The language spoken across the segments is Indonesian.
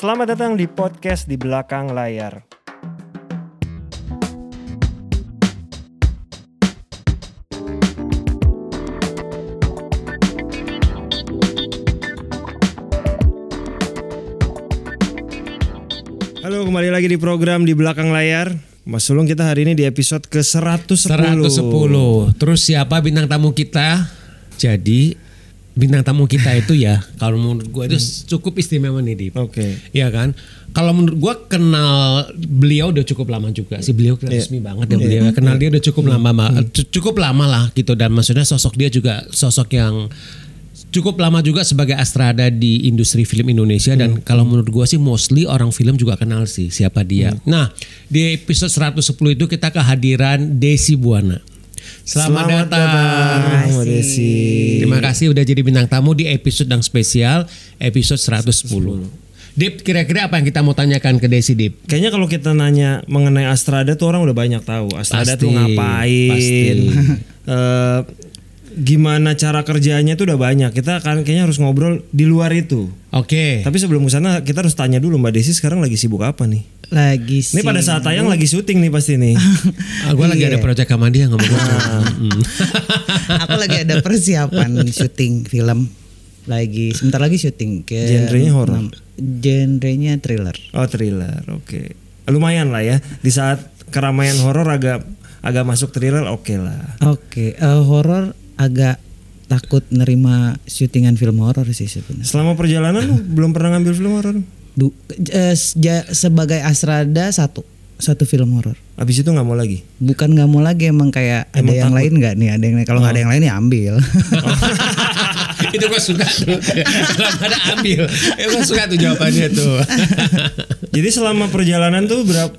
Selamat datang di podcast di belakang layar. Halo, kembali lagi di program di belakang layar. Mas Sulung kita hari ini di episode ke-110. 110. Terus siapa bintang tamu kita? Jadi bintang tamu kita itu ya kalau menurut gue itu cukup istimewa nih Dip. Oke. Iya kan? Kalau menurut gue kenal beliau udah cukup lama juga sih beliau resmi banget ya beliau. Kenal dia udah cukup lama Ma- cu- cukup lama lah gitu dan maksudnya sosok dia juga sosok yang cukup lama juga sebagai astrada di industri film Indonesia dan kalau menurut gua sih mostly orang film juga kenal sih siapa dia. Nah, di episode 110 itu kita kehadiran Desi Buana. Selamat, datang. Mbak Desi. Terima kasih udah jadi bintang tamu di episode yang spesial episode 110. Dip, kira-kira apa yang kita mau tanyakan ke Desi Dip? Kayaknya kalau kita nanya mengenai Astrada tuh orang udah banyak tahu. Astrada Pasti, tuh ngapain? pasti. Eh, gimana cara kerjanya tuh udah banyak. Kita kan kayaknya harus ngobrol di luar itu. Oke. Tapi sebelum ke sana kita harus tanya dulu Mbak Desi sekarang lagi sibuk apa nih? lagi Ini pada saat tayang lagi syuting nih pasti nih. Ah, gue lagi ada project sama dia ngomong aku lagi ada persiapan syuting film lagi sebentar lagi syuting ke Genrenya horor? genrenya thriller Oh thriller, oke. Lumayan lah ya. Di saat keramaian horor agak agak masuk thriller, oke lah. oke eh, horor agak takut nerima syutingan film horor sih sebenarnya Selama perjalanan lu belum pernah ngambil film horor? Du- eh, sebagai asrada satu satu film horor Abis itu nggak mau lagi? bukan nggak mau lagi emang kayak ada yang lain nggak nih ada yang kalau nggak ada yang lain ya ambil itu gue suka tuh. Kalau ada ambil. Ya gue suka tuh jawabannya tuh. Jadi selama perjalanan tuh berapa?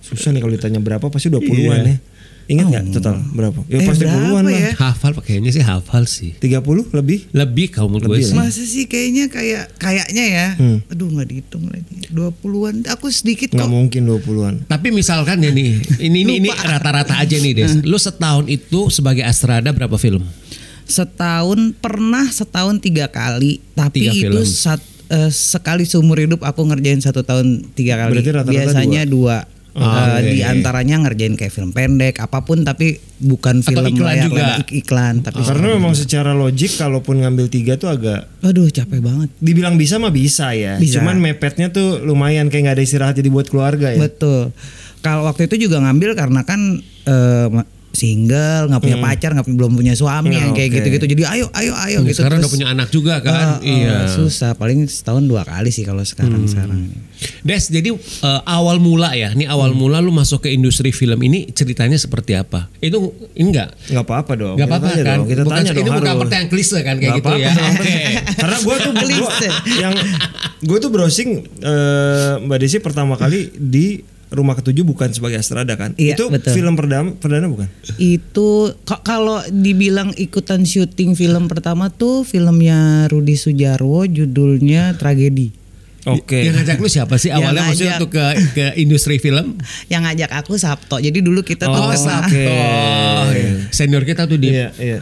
Susah nih kalau ditanya berapa pasti 20-an ya. Ingat nggak total berapa? Ya Eh, pasti berapa puluhan lah. ya? hafal pakainya sih hafal sih. 30 lebih? Lebih kalau menurut gue sih. Masa sih kayaknya kayak kayaknya ya. Aduh nggak dihitung lagi. 20-an. Aku sedikit Nggak kok. mungkin 20-an. Tapi misalkan ya nih, ini ini, ini rata-rata aja nih Des. Lu setahun itu sebagai astrada berapa film? Setahun pernah setahun tiga kali. Tapi Tiga itu film. sat- eh, sekali seumur hidup aku ngerjain satu tahun tiga kali. Berarti rata-rata Biasanya dua. Oh, Eh, Di oke. antaranya ngerjain kayak film pendek apa pun tapi bukan Atau film iklan layar juga. iklan tapi Karena memang secara logik kalaupun ngambil tiga tuh agak aduh capek banget dibilang bisa mah bisa ya. Bisa. Cuman mepetnya tuh lumayan kayak nggak ada istirahat jadi buat keluarga ya. Betul. Kalau waktu itu juga ngambil karena kan eh, ma- single, nggak punya pacar, nggak punya- belum punya suami Hmm, yang kayak gitu-gitu. Jadi ayo, ayo, ayo gitu. Sekarang udah Terus, punya anak juga kan? eh, eh, iya. Susah. Paling setahun dua kali sih kalau sekarang sekarang. Des, jadi eh, awal mula ya, nih awal mula lu masuk ke industri film ini ceritanya seperti apa? Itu ini enggak? Nggak apa-apa dong. Gak Kita apa-apa kan? dong. Kita bukan, tanya dong. ini bukan pertanyaan klise kan kayak gitu ya. Karena gue tuh Klise. yang gue tuh browsing eh, Mbak Desi pertama kali di rumah ketujuh bukan sebagai astrada kan? Iya, itu betul. film perdana perdana bukan? Itu ka- kalau dibilang ikutan syuting film pertama tuh filmnya Rudi Sujarwo judulnya Tragedi. Oke. Yang ngajak lu siapa sih awalnya maksudnya ngajak. untuk ke ke industri film? Yang ngajak aku Sabto. Jadi dulu kita tuh Oh, pernah- Sabto. Oke. Senior kita tuh di Iya, iya.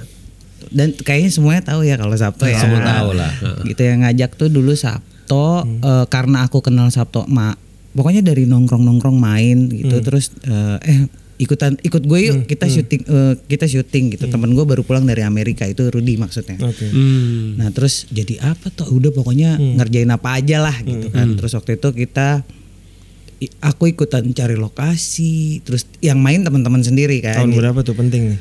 dan kayaknya semuanya tahu ya kalau Sabto ya. Semua tahu lah. Gitu yang ngajak tuh dulu Sabto eh, karena aku kenal Sabto ma pokoknya dari nongkrong-nongkrong main gitu terus eh, eh ikutan ikut gue yuk kita syuting eh, kita syuting gitu. Temen gue baru pulang dari Amerika itu Rudi maksudnya. Oke. Hmm. nah terus jadi apa tuh udah pokoknya ngerjain apa aja lah gitu kan. terus waktu itu kita aku ikutan cari lokasi terus yang main teman-teman sendiri kan. Tahun berapa tuh penting nih?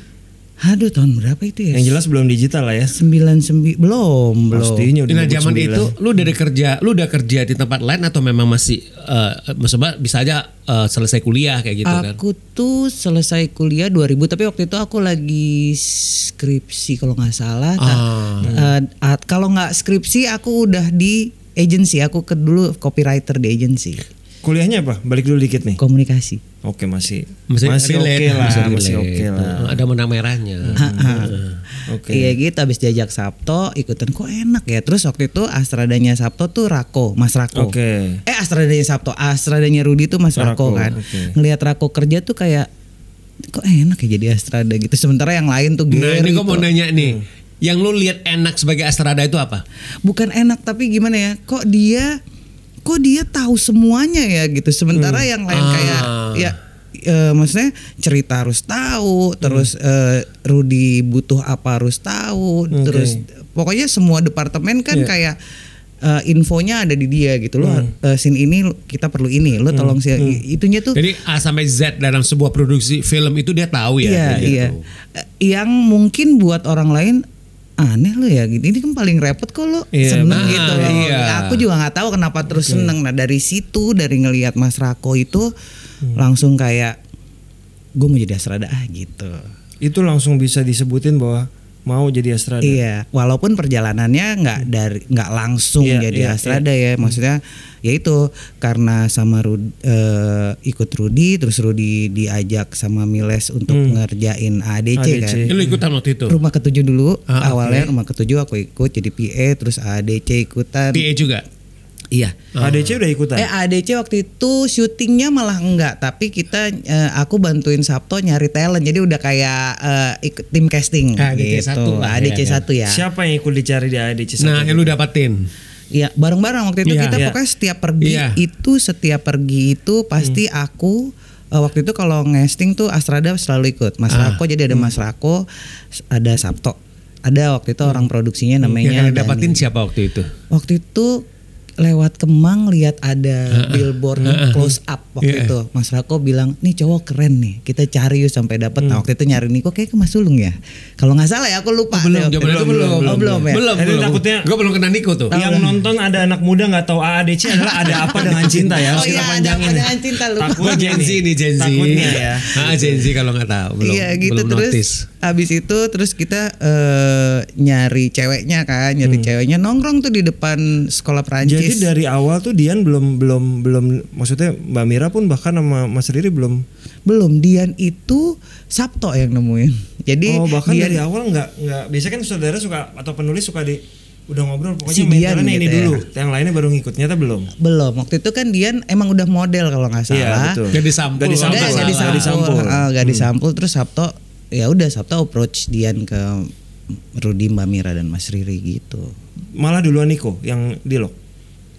Aduh tahun berapa itu ya Yang jelas belum digital lah ya. sembilan sembi belum belum Pastinya udah Nah zaman itu lu udah ada kerja, lu udah kerja di tempat lain atau memang masih eh maksudnya bisa aja eh, selesai kuliah kayak gitu kan? Aku tuh selesai kuliah 2000 tapi waktu itu aku lagi skripsi kalau nggak salah. Ah. eh, at- kalau nggak skripsi aku udah di agency. Aku ke dulu copywriter di agency Kuliahnya apa? Balik dulu dikit nih. komunikasi. Oke masih Masih, masih oke relate, lah, masih masih oke lah. Eh, Ada menang merahnya. Oke. Iya gitu habis diajak Sabto ikutan kok enak ya. Terus waktu itu astradanya Sabto tuh Rako, Mas Rako. Oke. Eh astradanya Sabto, astradanya Rudi tuh Mas Rako, Rako, kan. oke. Ngelihat Rako kerja tuh kayak kok enak ya jadi astrada gitu. Sementara yang lain tuh Nah ini gue mau nanya nih, yang lu lihat enak sebagai astrada itu apa? bukan enak tapi gimana ya kok dia kok dia tahu semuanya ya gitu. Sementara yang lain kayak ya eh, maksudnya cerita harus tahu terus eh, Rudy butuh apa harus tahu terus pokoknya semua departemen kan kayak eh, infonya ada di dia gitu loh. Eh, scene ini kita perlu ini lo tolong sih itunya tuh Jadi A sampai Z dalam sebuah produksi film itu dia tahu ya. Iya, gitu. iya. Eh, Yang mungkin buat orang lain aneh lo ya gitu. Ini kan paling repot kok lo Iya, seneng nah, gitu loh. iya. Aku juga nggak tahu kenapa terus seneng. Nah dari situ dari ngelihat Mas Rako itu langsung kayak gue mau jadi Asrada ah gitu. Itu langsung bisa disebutin bahwa mau jadi Astrada. Iya, walaupun perjalanannya nggak dari nggak langsung Iya, jadi iya, Astrada ya, maksudnya ya itu karena sama Rud, eh, ikut Rudi, terus Rudi diajak sama Miles untuk ngerjain ADC, ADC. kan. Lu ikutan waktu itu. Rumah ketujuh dulu, Ah, awalnya rumah ketujuh aku ikut jadi PA, terus ADC ikutan. PA juga. Iya. ADC udah ikutan. Eh ADC waktu itu syutingnya malah enggak, tapi kita eh, aku bantuin Sabto nyari talent, jadi udah kayak eh, ikut tim casting ADC gitu. satu lah, ADC ya kan? satu ya. Siapa yang ikut dicari di ADC? Nah, satu? yang lu dapatin. Iya, bareng-bareng waktu itu Iya. kita Iya. pokoknya setiap pergi Iya. itu setiap pergi itu pasti aku eh, waktu itu kalau ngesting tuh Astrada selalu ikut. Mas Ah. Rako jadi ada Mas Rako, ada Sabto. Ada waktu itu orang produksinya Yang namanya Dani. dapatin siapa waktu itu? Waktu itu lewat Kemang lihat ada billboard close up waktu Iya. itu. Mas Rako bilang, "Nih cowok keren nih. Kita cari yuk sampai dapat." Hmm. Nah, waktu itu nyari Niko kayak ke Mas Sulung ya. Kalau nggak salah ya aku lupa. belum, deh. zaman itu belum. Oh, belum ya. Belum, Jadi belum. takutnya- Gue belum kena Niko tuh. Yang nonton ada anak muda nggak tahu AADC adalah ada apa dengan cinta ya. Harus Oh kita iya, ada apa dengan cinta, lupa. Takutnya Gen Z nih, Gen Z. Takutnya ya. Ah, Gen Z kalau nggak tahu. Belum, iya gitu belum terus notice. Abis itu terus kita eh, nyari ceweknya kan nyari ceweknya nongkrong tuh di depan sekolah Perancis Jadi dari awal tuh Dian belum belum belum maksudnya Mbak Mira pun bahkan sama Mas Riri belum belum Dian itu Sabto yang nemuin jadi oh bahkan Dian- dari awal nggak nggak biasanya kan saudara suka atau penulis suka di udah ngobrol pokoknya Si main Dian jalan ini gitu ya. dulu yang lainnya baru ngikut nyata belum belum waktu itu kan Dian emang udah model kalau nggak Iya, salah betul. Gak disampul. Gak disampul. Disampul, disampul. Ah, nggak disampul. terus Sabto ya udah Sabto approach Dian ke Rudi Mbak Mira dan Mas Riri gitu malah duluan Niko yang di lock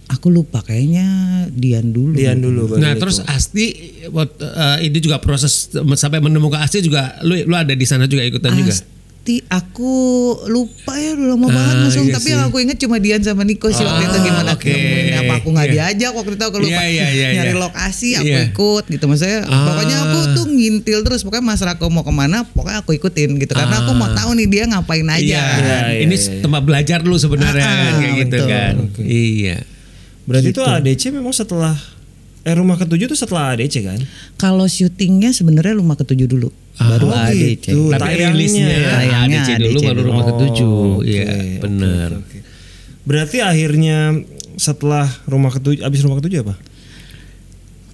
aku lupa kayaknya Dian dulu Dian dulu Nah Niko. terus Asti waktu, eh, itu juga proses sampai menemukan Asti juga lu lu ada di sana juga ikutan juga. Asti aku lupa ya udah lama banget Ah, langsung iya tapi sih. yang aku inget cuma Dian sama Niko sih waktu itu Ah, gimana oke. nemuin apa aku nggak Iya. diajak waktu itu aku lupa Iya, iya, iya, nyari iya. lokasi aku Iya. ikut gitu maksudnya Ah. pokoknya aku tuh ngintil terus pokoknya Mas Rako mau ke mana pokoknya aku ikutin gitu karena aku mau tahu nih dia ngapain aja Iya, Iya, iya, ini iya. tempat belajar dulu sebenarnya kan, kayak gitu betul. kan. Iya. berarti Gitu. itu ADC memang setelah eh rumah ketujuh tuh setelah ADC kan kalau syutingnya sebenarnya rumah ketujuh dulu baru Oh, ADC gitu. Tapi Tayangnya rilisnya ya. Tayangnya ADC dulu ADC baru rumah ketujuh. Oh, Iya, oke, benar. oke, oke. Berarti akhirnya setelah rumah ketujuh, abis rumah ketujuh apa?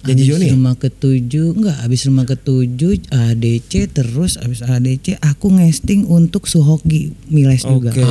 Janji Abis Joni. ya? rumah ketujuh enggak habis rumah ketujuh ADC terus habis ADC aku ngesting untuk Suhoki Miles juga Oke.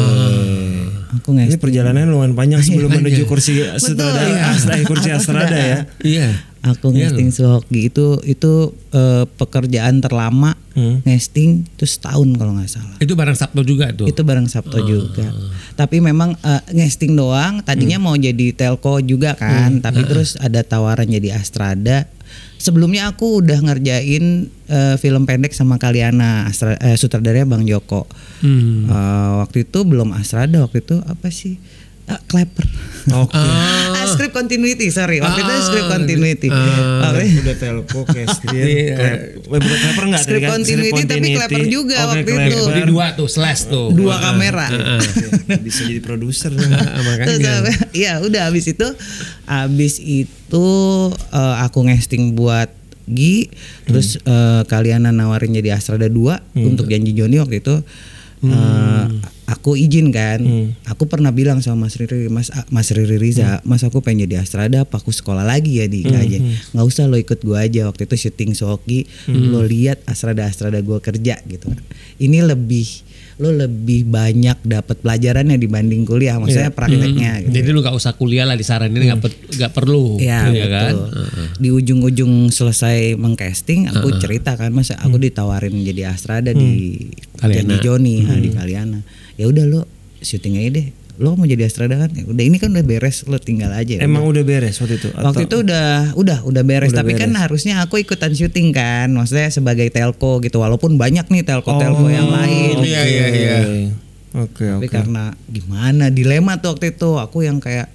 aku Ini ngesting perjalanan lumayan panjang sebelum Panjang. menuju kursi sutradara, iya. Astra- kursi Astrada ya. Iya. Aku Iya ngesting Suhoki itu itu eh, pekerjaan terlama Hmm. ngesting terus tahun kalau nggak salah. Itu barang Sabtu juga tuh. itu bareng Sabto juga. Tapi memang eh, ngesting doang tadinya mau jadi telco juga kan tapi terus ada tawaran jadi Astrada. Sebelumnya aku udah ngerjain eh, film pendek sama Kaliana Astra, eh, sutradaranya Bang Joko. Hmm. Eh, waktu itu belum Astrada waktu itu apa sih Ah, Clapper Oke. ah, script continuity sorry waktu itu Ah, script continuity ah. Waktu itu- Udah telco, Iya. Eh, bukan clapper enggak? Script continuity, tapi clapper juga waktu itu. Jadi dua tuh slash tuh. dua kamera Bisa jadi produser. Ah, makanya. Terus apa- Iya udah habis itu habis itu eh, aku ngesting buat Gi terus eh, kalian nawarin jadi Astrada 2 untuk janji Joni waktu itu eh, aku izin kan. Aku pernah bilang sama Mas Riri Mas Mas Riri Riza Mas aku pengen jadi Astrada apa aku sekolah lagi ya di? Aja. nggak usah lo ikut gua aja waktu itu syuting Soki lo lihat Astrada Astrada gua kerja gitu kan. Ini lebih lo lebih banyak dapat pelajarannya dibanding kuliah maksudnya prakteknya gitu. Jadi lu gak usah kuliah lah di saran ini nggak pe- nggak perlu. Iya iya kan? betul. Di ujung-ujung selesai mengcasting, aku cerita kan mas, aku ditawarin jadi Astrada di Kaliana. Janji Joni ha, di Kaliana. Ya udah lo syuting aja deh. lo mau jadi Astrada kan ya udah ini kan udah beres lo tinggal aja Emang udah beres waktu itu? Waktu itu udah udah udah beres Udah tapi kan beres. harusnya aku ikutan syuting kan maksudnya sebagai telco gitu walaupun banyak nih telco-telco yang lain Iya, iya, iya. Oke tapi oke. karena gimana dilema tuh waktu itu aku yang kayak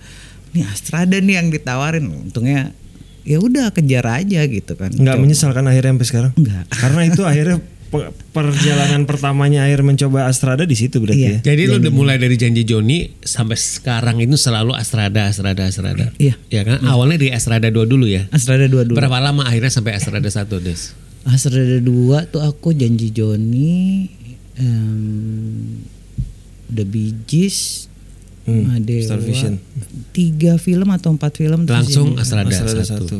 nih Astrada nih yang ditawarin untungnya ya udah kejar aja gitu kan Nggak Coba. menyesal kan akhirnya sampai sekarang? Nggak. Karena itu akhirnya pe- perjalanan pertamanya akhir mencoba Astrada di situ berarti Iya. ya. Jadi lu udah mulai dari janji Joni sampai sekarang itu selalu Astrada, Astrada, Astrada. Iya. Ya kan? Awalnya di Astrada 2 dulu ya. Astrada dua dulu Berapa lama akhirnya sampai Astrada 1, Des? Astrada dua tuh aku janji Joni em, The Bee Gees Hmm, Madewa, Star Vision. tiga film atau empat film Langsung Astrada, Astrada 1. satu.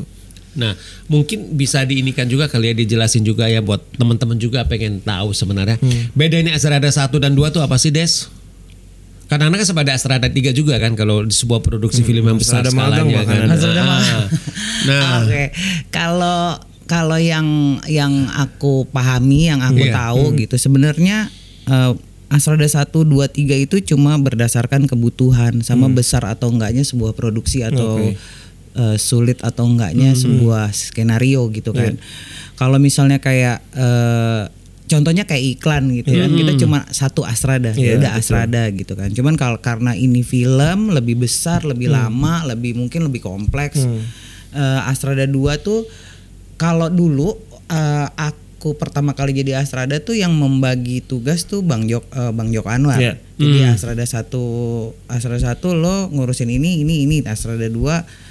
Nah, mungkin bisa diinikan juga kali ya dijelasin juga ya buat teman-teman juga pengen tahu sebenarnya. Bedanya Astrada 1 dan 2 tuh apa sih, Des? Karena kan sepada Astrada 3 juga kan kalau di sebuah produksi film yang besar Astrada magang skalanya bahkan kan. ada. Ah. Nah, Oke, kalau kalau yang yang aku pahami, yang aku Iya. tahu gitu, sebenarnya eh, Astrada 1, 2, 3 itu cuma berdasarkan kebutuhan sama besar atau enggaknya sebuah produksi atau Oke. Eh, sulit atau enggaknya sebuah skenario gitu kan. Kalau misalnya kayak eh, contohnya kayak iklan gitu kan, kita cuma satu Astrada, Iya, ya udah betul. Astrada gitu kan. Cuman kalau karena ini film lebih besar, lebih lama, lebih mungkin lebih kompleks. Eh, Astrada 2 tuh kalau dulu eh, aku pertama kali jadi Astrada tuh yang membagi tugas tuh Bang Jok eh, Bang Joko Anwar. Iya. Jadi Astrada 1 Astrada 1 lo ngurusin ini ini ini Astrada 2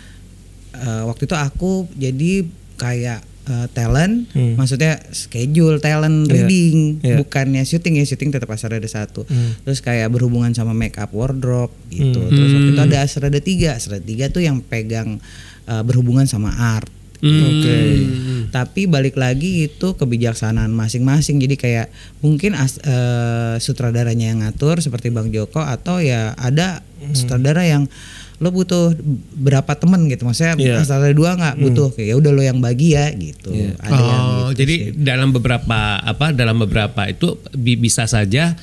eh, waktu itu aku jadi kayak eh, talent, Hmm. maksudnya schedule talent Iya. reading, Iya. bukannya syuting ya syuting tetap Astrada satu. Hmm. Terus kayak berhubungan sama make up wardrobe gitu. Terus waktu itu ada Astrada 3, Astrada 3 tuh yang pegang eh, berhubungan sama art. Oke. Tapi balik lagi itu kebijaksanaan masing-masing. Jadi kayak mungkin as- eh, sutradaranya yang ngatur seperti Bang Joko atau ya ada Hmm. sutradara yang lo butuh berapa temen gitu. Maksudnya Iya. sutradara dua nggak butuh. Kayak ya udah lo yang bagi ya gitu. Iya. Ada yang oh, gitu jadi sih. dalam beberapa apa dalam beberapa itu bi- bisa saja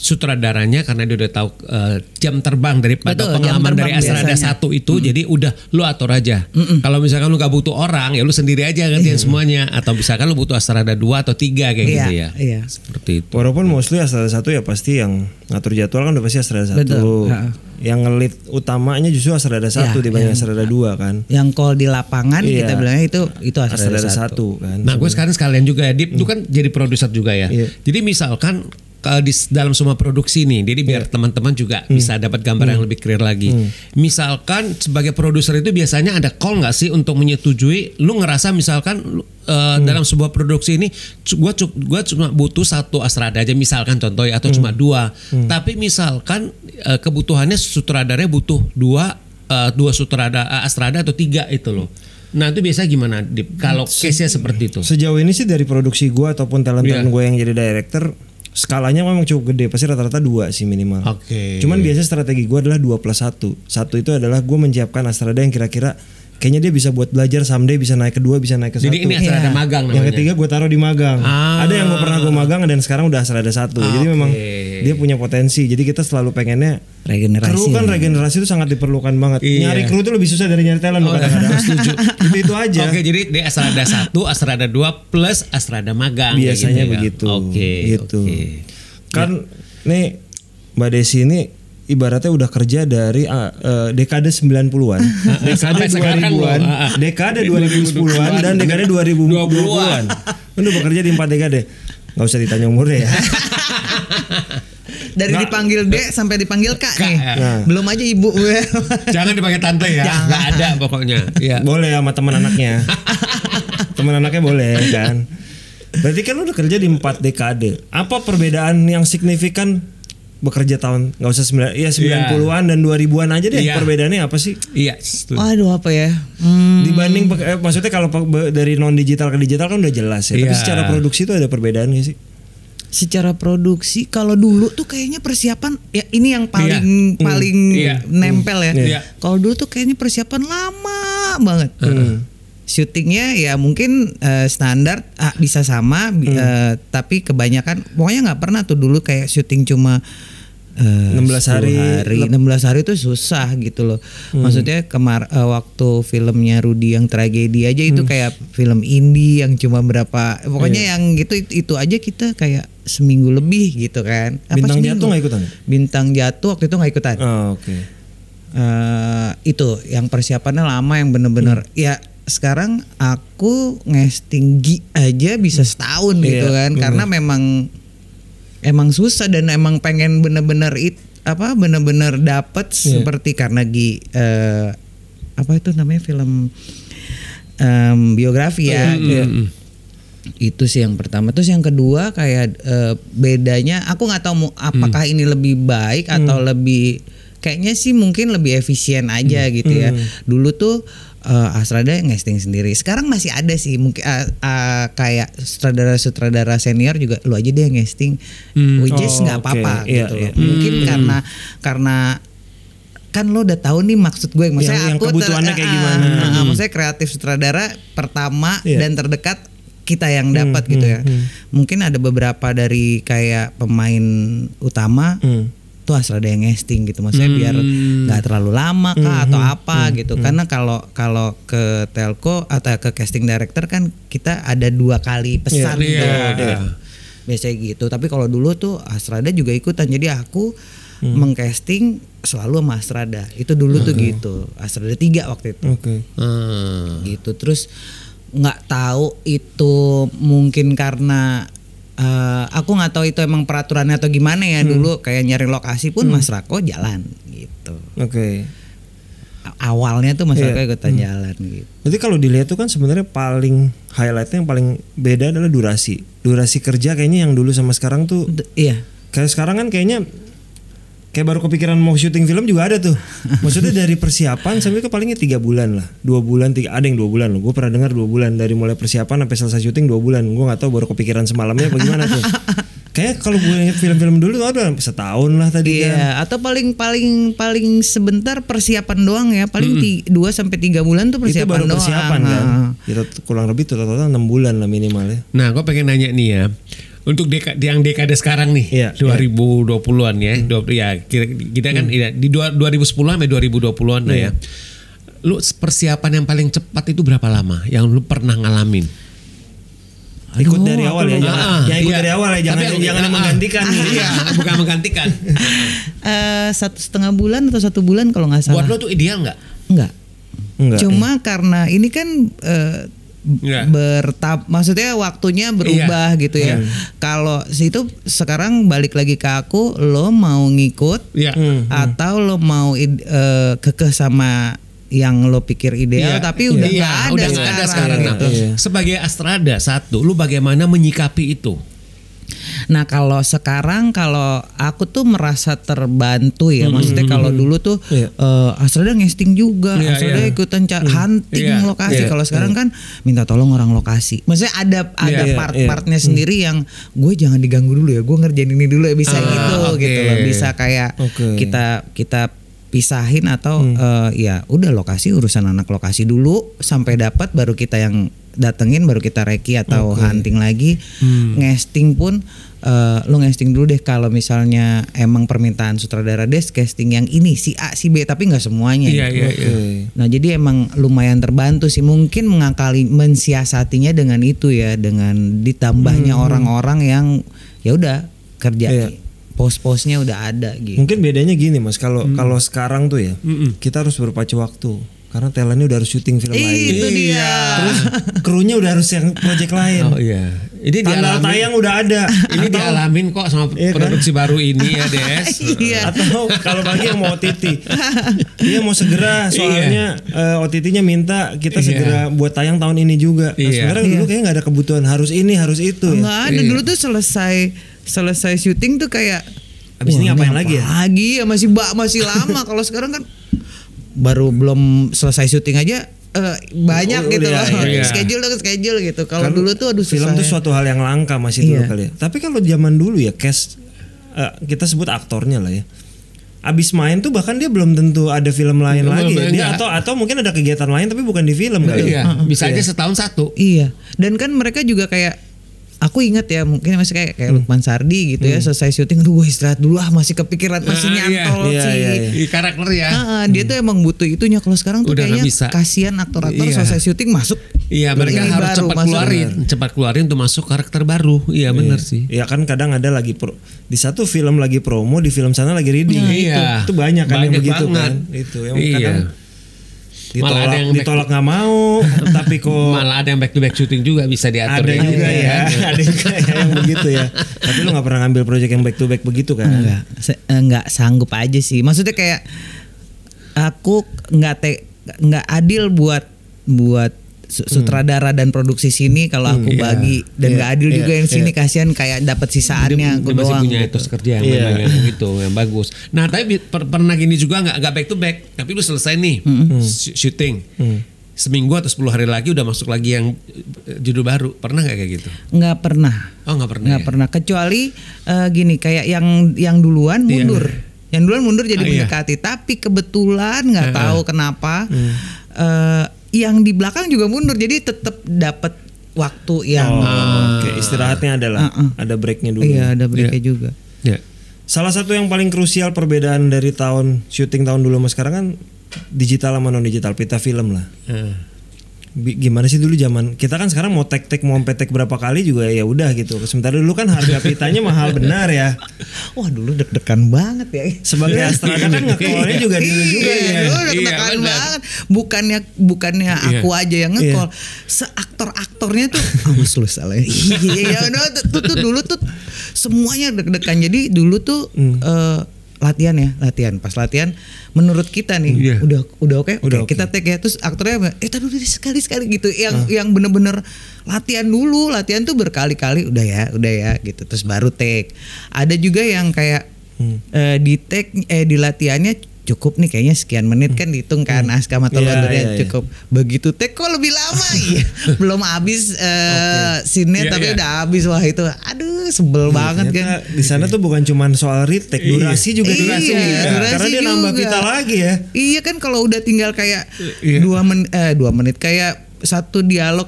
sutradaranya karena dia udah tahu eh, jam terbang daripada Betul, pengalaman dari terbang biasanya. satu itu jadi udah lu atur aja. Kalau misalkan lu gak butuh orang ya lu sendiri aja ngerjain semuanya atau misalkan lu butuh Astrada dua atau tiga kayak Iya, gitu ya. iya. Seperti itu. Walaupun mostly Astrada satu ya pasti yang ngatur jadwal kan udah pasti Astrada satu. Yang ngelit utamanya justru Astrada satu Ya, dibanding Astrada dua kan. yang call di lapangan Iya. kita bilangnya itu itu Astrada satu. satu kan. Nah, gue sekarang sekalian juga ya, Dip, lu kan jadi produser juga ya. Iya. Jadi misalkan kalau di dalam semua produksi nih, jadi biar teman-teman juga bisa dapat gambar yang lebih clear lagi. Misalkan sebagai produser itu biasanya ada call nggak sih untuk menyetujui? Lu ngerasa misalkan lu, eh, dalam sebuah produksi ini, gua gua cuma butuh satu astrada aja misalkan contoh ya, atau cuma dua. Tapi misalkan eh, kebutuhannya sutradaranya butuh dua, eh, dua sutrada eh, astrada atau tiga itu loh. Nah itu biasa gimana Dip? Kalau case-nya seperti itu? Sejauh ini sih dari produksi gua ataupun talent Iya. talent gue yang jadi director skalanya memang cukup gede pasti rata-rata dua sih minimal. Oke. Cuman biasanya strategi gue adalah dua plus satu. Satu itu adalah gue menyiapkan Astrada yang kira-kira kayaknya dia bisa buat belajar someday bisa naik ke dua bisa naik ke Jadi satu. ini astrada Iya. magang namanya. Yang ketiga gue taruh di magang. Ah. Ada yang gue pernah gue magang dan sekarang udah Astrada satu. Jadi memang dia punya potensi. Jadi kita selalu pengennya Regenerasi. kru kan regenerasi itu sangat diperlukan banget. Iya. Nyari kru itu lebih susah dari nyari talent. Oh, kadang-kadang. setuju. itu itu aja. Oke, jadi di Astrada 1, Astrada 2 plus Astrada magang. kayak Biasanya gitu ya. begitu. Oke. Gitu. oke. Kan nih Mbak Desi ini ibaratnya udah kerja dari ah, eh, dekade 90-an, dekade Sampai sekarang 2000-an, loh. Ah, ah. dekade 2010-an dan dekade 2020-an. Udah bekerja di empat dekade. Gak usah ditanya umurnya ya. Dari dipanggil D sampai dipanggil Kak, nih. ya. Belum aja ibu gue. Jangan dipakai tante ya. Nggak ada pokoknya. Iya. boleh sama teman anaknya. teman anaknya boleh kan. Berarti kan lu udah kerja di empat dekade. Apa perbedaan yang signifikan bekerja tahun nggak usah sembilan, iya 90-an dan 2000-an aja deh. Iya. Perbedaannya apa sih? Iya. setuju. Waduh apa ya? Hmm, Dibanding eh, maksudnya kalau dari non digital ke digital kan udah jelas ya. Tapi Iya. secara produksi itu ada perbedaan gak sih? secara produksi kalau dulu tuh kayaknya persiapan ya ini yang paling Iya. paling Iya. nempel ya. Iya. Kalau dulu tuh kayaknya persiapan lama banget. Hmm. Syutingnya ya mungkin eh, standar ah, bisa sama Hmm. eh, tapi kebanyakan pokoknya nggak pernah tuh dulu kayak syuting cuma eh, 16 hari. 10 hari 16 hari itu susah gitu loh maksudnya kemar eh, waktu filmnya Rudy yang tragedi aja itu kayak film indie yang cuma berapa pokoknya yang gitu itu, itu aja kita kayak seminggu lebih gitu kan Apa Bintang seminggu? jatuh nggak ikutan? bintang jatuh waktu itu nggak ikutan Oh, oke. eh itu yang persiapannya lama yang bener-bener Hmm. ya sekarang aku ngesting gi aja bisa setahun gitu Iya, kan karena memang emang susah dan emang pengen bener-bener it apa bener-bener dapet Iya. seperti karena gi eh, apa itu namanya film em, biografi ya Iya, itu sih yang pertama. Terus yang kedua kayak eh, bedanya aku nggak tahu apakah ini lebih baik atau lebih kayaknya sih mungkin lebih efisien aja gitu ya. Dulu tuh eh, Astrada ngesting sendiri sekarang masih ada sih mungkin eh, eh, kayak sutradara-sutradara senior juga lu aja deh yang ngesting which is Oh, nggak oke. apa-apa Iya, gitu iya. loh mungkin karena karena kan lo udah tahu nih maksud gue maksudnya Yang- yang aku ter- kebutuhannya kayak ah, gimana. ah, ah, maksudnya kreatif sutradara pertama Iya. dan terdekat kita yang dapat gitu ya mungkin ada beberapa dari kayak pemain utama Hmm. Tuh asal ada yang ngesting gitu. Maksudnya biar nggak terlalu lama kah atau apa gitu. karena kalau kalau ke telco atau ke casting director kan kita ada dua kali pesan Iya, tuh. iya. biasanya gitu. Tapi kalau dulu tuh Astrada juga ikutan. Jadi aku mengcasting selalu sama Astrada. Itu dulu tuh gitu. Astrada tiga waktu itu. Oke. Hmm. gitu. Terus nggak tahu itu mungkin karena eh, aku nggak tahu itu emang peraturannya atau gimana ya dulu kayak nyari lokasi pun Mas Rako jalan gitu Oke. A- awalnya tuh Mas Iya. Rako ikutan jalan gitu Berarti kalau dilihat tuh kan sebenarnya paling highlightnya yang paling beda adalah durasi. Durasi kerja kayaknya yang dulu sama sekarang tuh D- iya kayak sekarang kan kayaknya kayak baru kepikiran mau syuting film juga ada tuh. Maksudnya dari persiapan sampai ke palingnya tiga bulan lah, dua bulan, tiga ada yang dua bulan loh. Gue pernah dengar dua bulan dari mulai persiapan sampai selesai syuting dua bulan. Gue nggak tahu baru kepikiran semalamnya bagaimana tuh. Kayak kalau gue inget film-film dulu tuh ada setahun lah tadi kan. Iya, atau paling paling paling sebentar persiapan doang ya, paling ti- dua sampai tiga bulan tuh Itu persiapan baru doang. persiapan kan. Kita tuh kurang lebih total-total enam bulan lah minimal ya. Nah, gue pengen nanya nih ya. Untuk deka, yang dekade sekarang nih, Iya, 2020-an ya. Dua- ya, kira- kita kan ya, di dua- 2010 sampai 2020-an lah ya. Lu persiapan yang paling cepat itu berapa lama yang lu pernah ngalamin? Ikut dari awal ya, jangan, Ah, yang ikut iya. dari awal ya, jangan Tapi- jangan ah, menggantikan. Iya, bukan menggantikan. Eh, satu setengah bulan atau satu bulan kalau nggak salah. Buat lu tuh ideal nggak? Enggak. Enggak. Cuma karena ini kan eh, Iya. bertap maksudnya waktunya berubah Iya. gitu ya. Kalau situ sekarang balik lagi ke aku lo mau ngikut Iya. Hmm. atau lo mau eh, kekeh sama yang lo pikir ideal Iya, tapi udah iya, nggak ada udah sekarang. ada sekarang. Nah, gitu. Iya. Sebagai Astrada satu, lu bagaimana menyikapi itu? Nah kalau sekarang kalau aku tuh merasa terbantu ya, maksudnya kalau dulu tuh Iya. eh, Astrada ngesting juga, Iya, Astrada iya. ikutan ca- hunting Iya, lokasi. iya, kalau sekarang kan minta tolong orang lokasi. Maksudnya ada ada Iya, part-partnya sendiri yang gue jangan diganggu dulu ya, gue ngerjain ini dulu ya. Bisa Ah, gitu oke. gitu loh, bisa kayak Oke. kita kita pisahin atau eh, ya udah lokasi urusan anak lokasi dulu sampai dapat baru kita yang datengin baru kita reki atau hunting lagi. Ngesting pun eh, lu ngesting dulu deh kalau misalnya emang permintaan sutradara des casting yang ini si A si B tapi nggak semuanya Iya, gitu. iya, iya. Nah jadi emang lumayan terbantu sih mungkin mengakali mensiasatinya dengan itu ya dengan ditambahnya orang-orang yang ya udah kerja Iya. pos-posnya udah ada gitu. Mungkin bedanya gini mas, kalau kalau sekarang tuh ya kita harus berpacu waktu karena talentnya udah harus syuting film lain. Itu dia. Terus krunya udah harus yang project lain. Oh iya. Ini Tanggal dialamin, tayang udah ada. ini dialamin kok sama Iya kan? produksi baru ini ya, Des. Iya. Atau kalau bagi yang mau OTT, dia mau segera soalnya eh, OTT-nya minta kita Iya. segera buat tayang tahun ini juga. Nah, Iya. sebenarnya dulu kayaknya nggak ada kebutuhan harus ini harus itu. ya. Enggak ada Iya. dulu tuh selesai selesai syuting tuh kayak Abis ini "Wah, ngapain lagi ya?" Lagi ya masih ba- masih lama kalau sekarang kan baru belum selesai syuting aja eh, banyak Oh, gitu iya, loh. iya. Schedule dong schedule gitu. Kalau Kan dulu tuh aduh film susah tuh ya. suatu hal yang langka masih dulu Iya. kali ya. Tapi kalau zaman dulu ya cast eh, kita sebut aktornya lah ya. Abis main tuh bahkan dia belum tentu ada film lain Belum, lagi ya. Dia enggak. atau atau mungkin ada kegiatan lain tapi bukan di film kali. ya. Iya, bisa aja setahun satu. Iya. Dan kan mereka juga kayak aku ingat ya mungkin masih kayak kayak Lukman Sardi gitu ya selesai syuting aduh gue istirahat dulu ah masih kepikiran masih Ah, iya. nyantol Iya, sih. iya, iya. Di karakter ya. Ah, ah, dia tuh emang butuh itunya kalau sekarang tuh Udah kayaknya bisa. kasihan aktor-aktor Iya. selesai syuting masuk Iya, mereka harus baru, cepat masuk. keluarin, cepat keluarin untuk masuk karakter baru. Iya, benar sih. Ya kan kadang ada lagi pro, di satu film lagi promo, di film sana lagi reading. Nah, itu, iya. itu banyak kan yang Banyak begitu banget. kan. Itu yang Iya. kadang Malah ditolak ada yang ditolak nggak mau, tapi kok Malah ada yang back to back syuting juga bisa diatur ada juga gitu ya, kan. ada juga ya yang begitu ya. Tapi lu nggak pernah ngambil project yang back to back begitu kan? enggak se- eh, enggak sanggup aja sih maksudnya kayak aku nggak te nggak adil buat buat sutradara dan produksi sini kalau aku iya. bagi dan Iya, nggak adil iya, juga yang sini iya. kasihan kayak dapat sisaannya dia, aku dia masih doang punya gitu. etos kerja yang Iya. memang yang itu yang bagus. Nah tapi per- pernah gini juga nggak nggak back to back, tapi lu selesai nih sy- syuting, seminggu atau 10 hari lagi udah masuk lagi yang eh, judul baru. Pernah nggak kayak gitu? nggak pernah Oh nggak pernah. nggak ya? pernah kecuali eh, gini kayak yang yang duluan mundur yang duluan mundur jadi Ah, iya. mendekati tapi kebetulan nggak Eh, tahu kenapa eh, yang di belakang juga mundur jadi tetap dapat waktu yang Oh, Oke, istirahatnya adalah Uh-uh. ada breaknya dulu. iya ada breaknya juga Ya. Salah satu yang paling krusial perbedaan dari tahun syuting tahun dulu sama sekarang kan digital sama non digital, pita film lah. Eh. Gimana sih dulu zaman kita kan sekarang mau tek-tek mau tek berapa kali juga ya udah gitu. Sementara dulu kan harga pitanya mahal benar ya. wah dulu deg-degan banget ya Sebagai astrada kan ngekolnya juga dulu juga iya, ya. dulu Iya, deg-degan benar. banget bukannya bukannya aku aja yang ngekol seaktor-aktornya tuh awas lu salah iya no, tuh, tuh, dulu tuh semuanya deg-degan jadi dulu tuh eh, latihan ya latihan. Pas latihan menurut kita nih Iya. udah udah oke. Oke, Udah oke. kita take ya terus aktornya eh tadi dulu sekali sekali gitu. Yang yang bener-bener latihan dulu latihan tuh berkali-kali udah ya udah ya gitu. Terus baru take ada juga yang kayak eh, di take eh di latihannya cukup nih kayaknya sekian menit kan dihitung kan naskah atau Iya, lodurnya iya, iya. cukup begitu take kok lebih lama iya belum habis eh scene-nya Iya, tapi iya. udah habis wah itu aduh sebel banget kan di sana tuh bukan cuman soal retake, durasi juga Iya, durasi juga. durasi Karena dia nambah pita lagi ya. Iya kan kalau udah tinggal kayak Iya. dua menit, eh, dua menit kayak satu dialog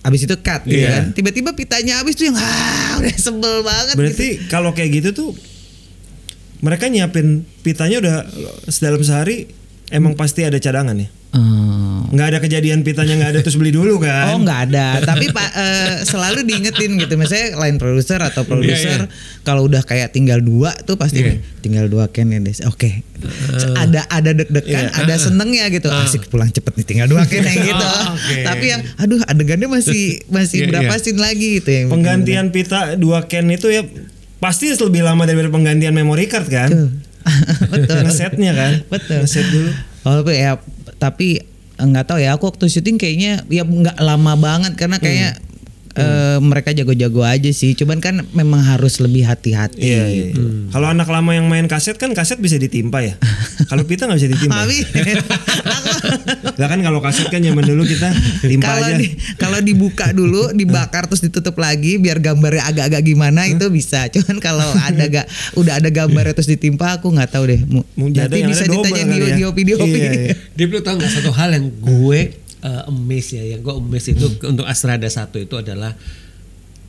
abis itu cut gitu Iya. kan. Tiba-tiba pitanya habis tuh yang ah udah sebel banget. Berarti kalau kayak gitu tuh mereka nyiapin pitanya udah dalam sehari emang pasti ada cadangan ya. Oh. Nggak ada kejadian pitanya nggak ada terus beli dulu kan? Oh nggak ada, tapi pak eh, selalu diingetin gitu. Misalnya lain produser atau produser kalau udah kayak tinggal dua tuh pasti Iya. tinggal dua can ya Des. Oke, ada ada deg-degan, ada senengnya gitu. Asik pulang cepet nih tinggal dua can yang gitu. Oke. Tapi yang aduh adegannya masih masih Iya, berapa iya. scene lagi gitu yang Penggantian pita dua can itu ya pasti lebih lama daripada penggantian memory card kan? Betul. Ngesetnya kan? Betul. Ngeset dulu. Tapi ya tapi nggak tahu ya aku waktu syuting kayaknya ya nggak lama banget karena kayaknya eh, mereka jago-jago aja sih. Cuman kan memang harus lebih hati-hati. Iya, iya. iya. Kalau anak lama yang main kaset kan kaset bisa ditimpa ya. Kalau pita nggak bisa ditimpa. Mami, Gak kan kalau kaset kan zaman dulu kita timpa kalau aja. di- kalau dibuka dulu, dibakar terus ditutup lagi biar gambarnya agak-agak gimana itu bisa. Cuman kalau ada gak udah ada gambarnya terus ditimpa aku nggak tahu deh. Mu- Mungkin bisa ditanya di ya. di video Iya, iya. Dia perlu tahu nggak satu hal yang gue uh, amazed ya, yang gue amazed itu untuk Astrada satu itu adalah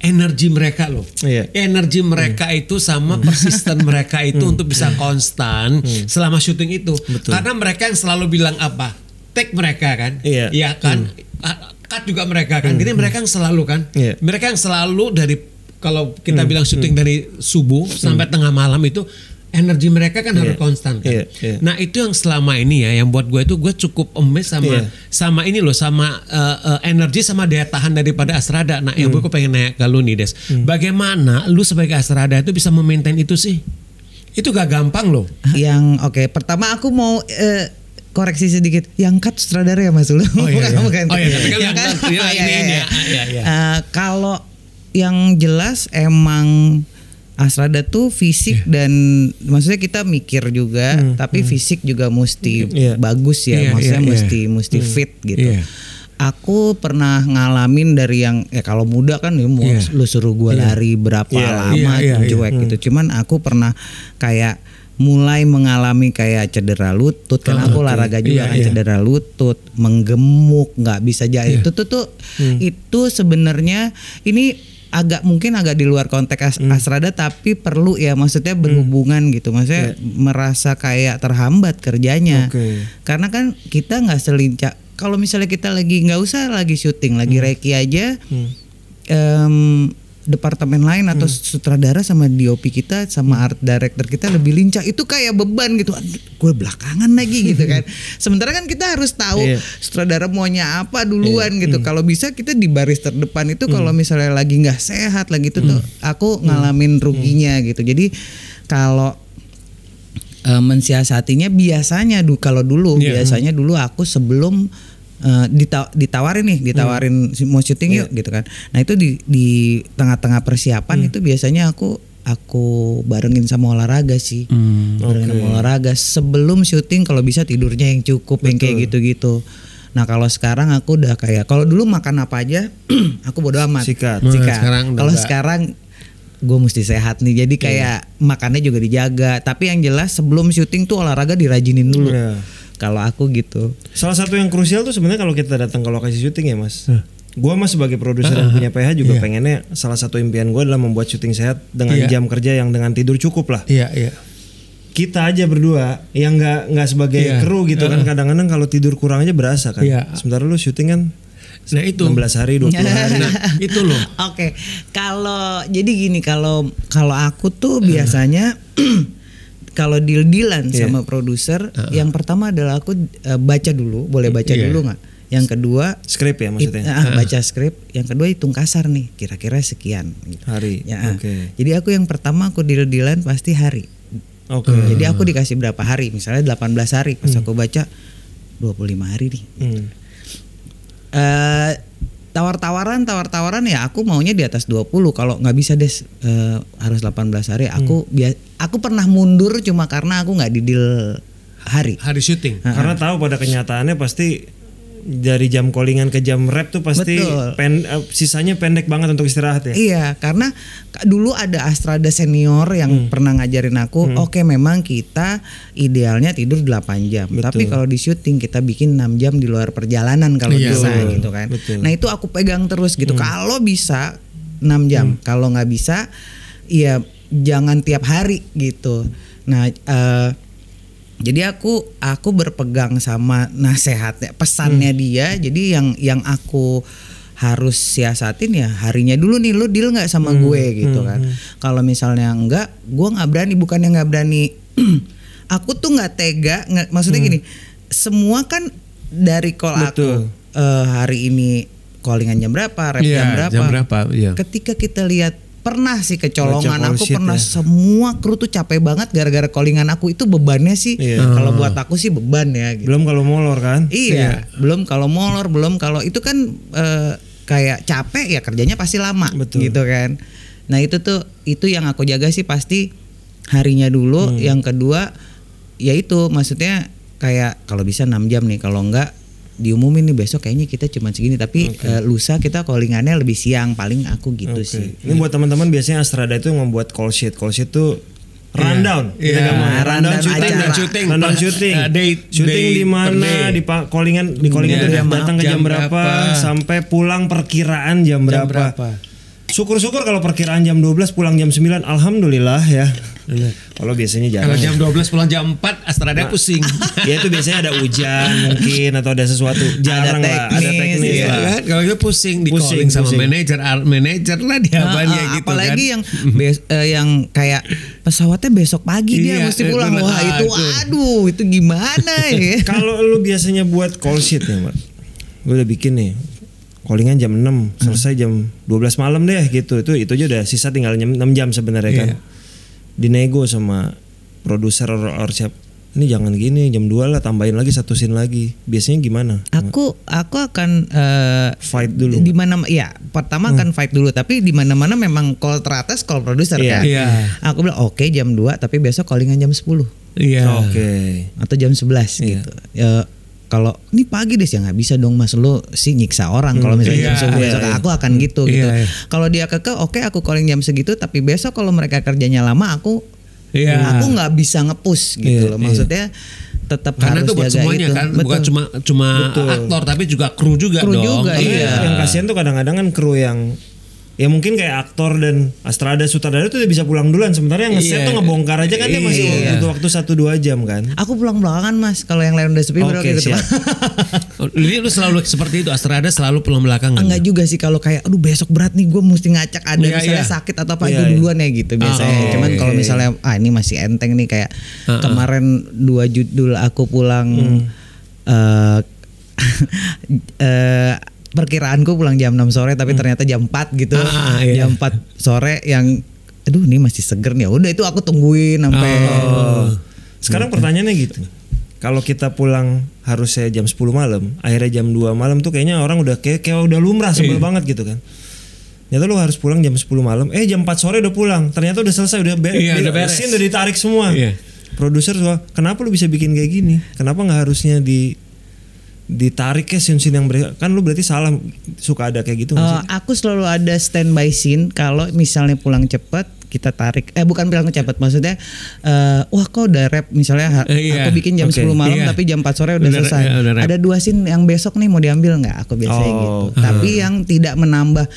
energi mereka loh. Iya. Energi mereka itu sama persisten mereka itu untuk bisa konstan selama syuting itu. Karena mereka yang selalu bilang apa? Take mereka kan? Iya. kan? Ah, Cut juga mereka kan. Jadi mereka yang selalu kan? Iya. Mereka yang selalu dari kalau kita bilang syuting dari subuh sampai tengah malam itu energi mereka kan harus konstan kan. Iya, iya. Nah itu yang selama ini ya yang buat gue itu gue cukup amazed sama Iya. sama ini loh sama uh, uh, energi sama daya tahan daripada Astrada. Nah yang gue pengen nanya ke lu nih Des, bagaimana lu sebagai Astrada itu bisa memaintain itu sih? Itu gak gampang loh. yang oke pertama aku mau eh, koreksi sedikit yang cut sutradara ya Mas Ulu Oh, iya, iya. bukan Oh, iya, tapi kan Yang cut- iya, iya, ini, iya, iya. ya. Iya, iya. Kalau yang jelas emang Asrada tuh fisik dan maksudnya kita mikir juga tapi fisik juga mesti Iya. bagus ya Iya, maksudnya iya, iya. mesti mesti fit gitu Iya. Aku pernah ngalamin dari yang ya kalau muda kan ya mau Iya. lu suruh gua lari berapa Iya, lama iya, iya, cuek gitu. Cuman aku pernah kayak mulai mengalami kayak cedera lutut kan aku olahraga juga Iya, kan iya. cedera lutut, menggemuk, nggak bisa jahit. Itu tuh tuh itu sebenarnya ini agak mungkin agak di luar konteks as- Astrada tapi perlu ya maksudnya berhubungan gitu. Maksudnya merasa kayak terhambat kerjanya. Oke. karena kan kita nggak selincah kalau misalnya kita lagi nggak usah lagi syuting lagi reki aja em, departemen lain atau sutradara sama DOP kita sama art director kita lebih lincah. Itu kayak beban gitu. Gue belakangan lagi gitu kan. Sementara kan kita harus tahu Iya. sutradara maunya apa duluan gitu. Kalau bisa kita di baris terdepan itu kalau misalnya lagi nggak sehat lagi itu tuh aku ngalamin ruginya gitu. Jadi kalau eh, mensiasatinya biasanya du kalau dulu Iya. biasanya dulu aku sebelum eh, dita- ditawarin nih ditawarin Hmm. mau syuting Iya. yuk gitu kan nah itu di di tengah-tengah persiapan Hmm. itu biasanya aku aku barengin sama olahraga sih Hmm. barengin sama olahraga sebelum syuting kalau bisa tidurnya yang cukup yang kayak gitu-gitu nah kalau sekarang aku udah kayak kalau dulu makan apa aja aku bodo amat Sikat. Nah, Sikat. sekarang udah kalau sekarang gue mesti sehat nih jadi kayak makannya juga dijaga tapi yang jelas sebelum syuting tuh olahraga dirajinin dulu Iya. Kalau aku gitu Salah satu yang krusial tuh sebenarnya kalau kita datang ke lokasi syuting ya mas. Gua mas sebagai produser dan punya PH juga Iya. pengennya salah satu impian gue adalah membuat syuting sehat dengan Iya. jam kerja yang dengan tidur cukup lah. Iya, iya. Kita aja berdua yang nggak nggak sebagai Iya. kru gitu kan kadang-kadang kalau tidur kurang aja berasa kan. Iya. Sementara lu syuting kan Nah, itu. 16 hari 20 hari. Nah, itu loh. Oke, kalau jadi gini kalau kalau aku tuh biasanya kalau deal-dealan Iya. sama produser, yang pertama adalah aku eh, baca dulu, boleh baca Iya. dulu nggak? Yang kedua Skrip ya it- maksudnya. ah, baca skrip, yang kedua hitung kasar nih, kira-kira sekian. gitu. Hari. Ya, ah. Oke. Jadi aku yang pertama aku deal-dealan pasti hari. Oke. Jadi aku dikasih berapa hari? Misalnya 18 hari, pas aku baca 25 hari nih. Hmm. eh tawar-tawaran tawar-tawaran ya aku maunya di atas 20 kalau nggak bisa des eh, harus 18 hari. Aku bia- aku pernah mundur cuma karena aku nggak di deal hari. Hari syuting. Karena tahu pada kenyataannya pasti dari jam callingan ke jam rap tuh pasti Betul. pen- eh, sisanya pendek banget untuk istirahat ya. Iya, karena ka- dulu ada Astrada senior yang pernah ngajarin aku, oke memang kita idealnya tidur 8 jam. Tapi kalau di syuting kita bikin 6 jam di luar perjalanan kalau Iya, bisa betul, gitu kan. betul. Nah, itu aku pegang terus gitu. Kalau bisa 6 jam, kalau nggak bisa ya jangan tiap hari gitu. Nah, eh jadi aku aku berpegang sama nasehatnya pesannya dia. Jadi yang yang aku harus siasatin ya harinya dulu nih lu deal nggak sama gue gitu kan? kalau misalnya enggak gue nggak berani bukannya nggak berani. Aku tuh nggak tega nggak- maksudnya gini semua kan dari call aku eh, hari ini callingan jam berapa rep Iya, jam berapa jam berapa, iya. ketika kita lihat pernah sih kecolongan aku pernah ya. semua kru tuh capek banget gara-gara callingan aku itu bebannya sih Iya. kalau buat aku sih beban ya gitu. Belum kalau molor kan? Iya, belum kalau molor, belum kalau itu kan eh, kayak capek ya kerjanya pasti lama Betul. gitu kan. Nah, itu tuh itu yang aku jaga sih pasti harinya dulu, Hmm. yang kedua yaitu maksudnya kayak kalau bisa 6 jam nih, kalau enggak diumumin nih besok kayaknya kita cuma segini tapi eh, lusa kita callingannya lebih siang paling aku gitu Oke. sih. Ini buat teman-teman biasanya Astrada itu membuat call sheet. Call sheet tuh rundown. Kita Iya. gampang. Rundown rundown syuting. acara. Rundown syuting. Rundown syuting. uh, day- day di mana, di callingan di callingan Iya. tuh Jam datang ke jam jam berapa, berapa. sampai pulang perkiraan jam berapa. berapa. Syukur-syukur kalau perkiraan jam 12 pulang jam 9 alhamdulillah ya. Kalau biasanya Kalau jarang. jam 12 pulang jam 4 Astrada pusing. ya itu biasanya ada hujan mungkin atau ada sesuatu jarang lah ada teknis, teknis Iya lah. kan? Kalau itu pusing di Pusing, calling sama pusing. manajer, al- manajer lah dia Nah, apanya ah, gitu apalagi kan. yang bes- eh, yang kayak pesawatnya besok pagi dia Iya, mesti itu pulang. Wah, itu itu. aduh, itu gimana ya? Kalau lu biasanya buat call sheet ya, Mbak. Gue udah bikin nih. Callingan jam 6, selesai jam 12 malam deh gitu. Itu itu aja udah sisa tinggal jam 6 jam sebenarnya kan. Dinego sama produser or, or siap. Ini jangan gini, jam 2 lah tambahin lagi satu scene lagi. Biasanya gimana? Aku aku akan eh, Fight dulu. di mana ya pertama akan fight dulu tapi di mana-mana memang call teratas call produser Iya. kan. Iya. Aku bilang oke jam 2 tapi besok callingan jam 10 Iya. Oke. atau jam 11 Iya. gitu. Ya kalau ini pagi deh ya nggak bisa dong mas lo sih nyiksa orang kalau misalnya Iya, jam 11 besok iya. aku akan gitu gitu. Iya, iya. Kalau dia keke oke aku calling jam segitu tapi besok kalau mereka kerjanya lama aku Iya. aku nggak bisa ngepush gitu Iya, loh. Maksudnya tetap Karena harus itu buat jaga semuanya itu. kan, Betul. bukan cuma cuma Betul. aktor tapi juga kru juga Kru dong. juga, iya. yang kasihan tuh kadang-kadang kan kru yang ya mungkin kayak aktor dan Astrada sutradara itu udah bisa pulang duluan sementara yang ngeset Iya. tuh ngebongkar aja kan dia masih Iya. butuh waktu satu dua jam kan Aku pulang belakangan mas. Kalau yang lain udah sepi baru Oke, aku ikut. siap. Oh, Jadi lu selalu seperti itu Astrada selalu pulang belakangan. Enggak juga sih kalau kayak aduh besok berat nih gue mesti ngacak ada Iya, misalnya iya. sakit atau apa Iya, itu iya. duluan ya gitu biasanya. Oh, Cuman kalau misalnya ah ini masih enteng nih kayak kemarin dua judul aku pulang Hmm. eh eh, perkiraanku pulang jam 6 sore tapi ternyata jam 4 gitu. Ah, iya. Jam 4 sore yang aduh ini masih seger nih. Udah itu aku tungguin sampai Oh. Sekarang pertanyaannya gitu. Kalau kita pulang harusnya jam 10 malam, akhirnya jam 2 malam tuh kayaknya orang udah kayak, kayak udah lumrah sebel banget gitu kan. Ternyata lu harus pulang jam 10 malam, eh jam 4 sore udah pulang. Ternyata udah selesai, udah, be- Iya, udah beres. scene udah ditarik semua. Iya. Produser soal, kenapa lu bisa bikin kayak gini? Kenapa nggak harusnya di ditarik ya scene-scene yang ber- kan lu berarti salah suka ada kayak gitu Eh, sih? aku selalu ada standby scene kalau misalnya pulang cepet kita tarik eh bukan pulang cepet maksudnya eh wah kok udah rap misalnya Eh, iya. aku bikin jam Oke, 10 malam iya. tapi jam 4 sore udah, Udah- selesai iya, udah rap. ada dua scene yang besok nih mau diambil nggak aku biasanya Oh, gitu oke. tapi yang tidak menambah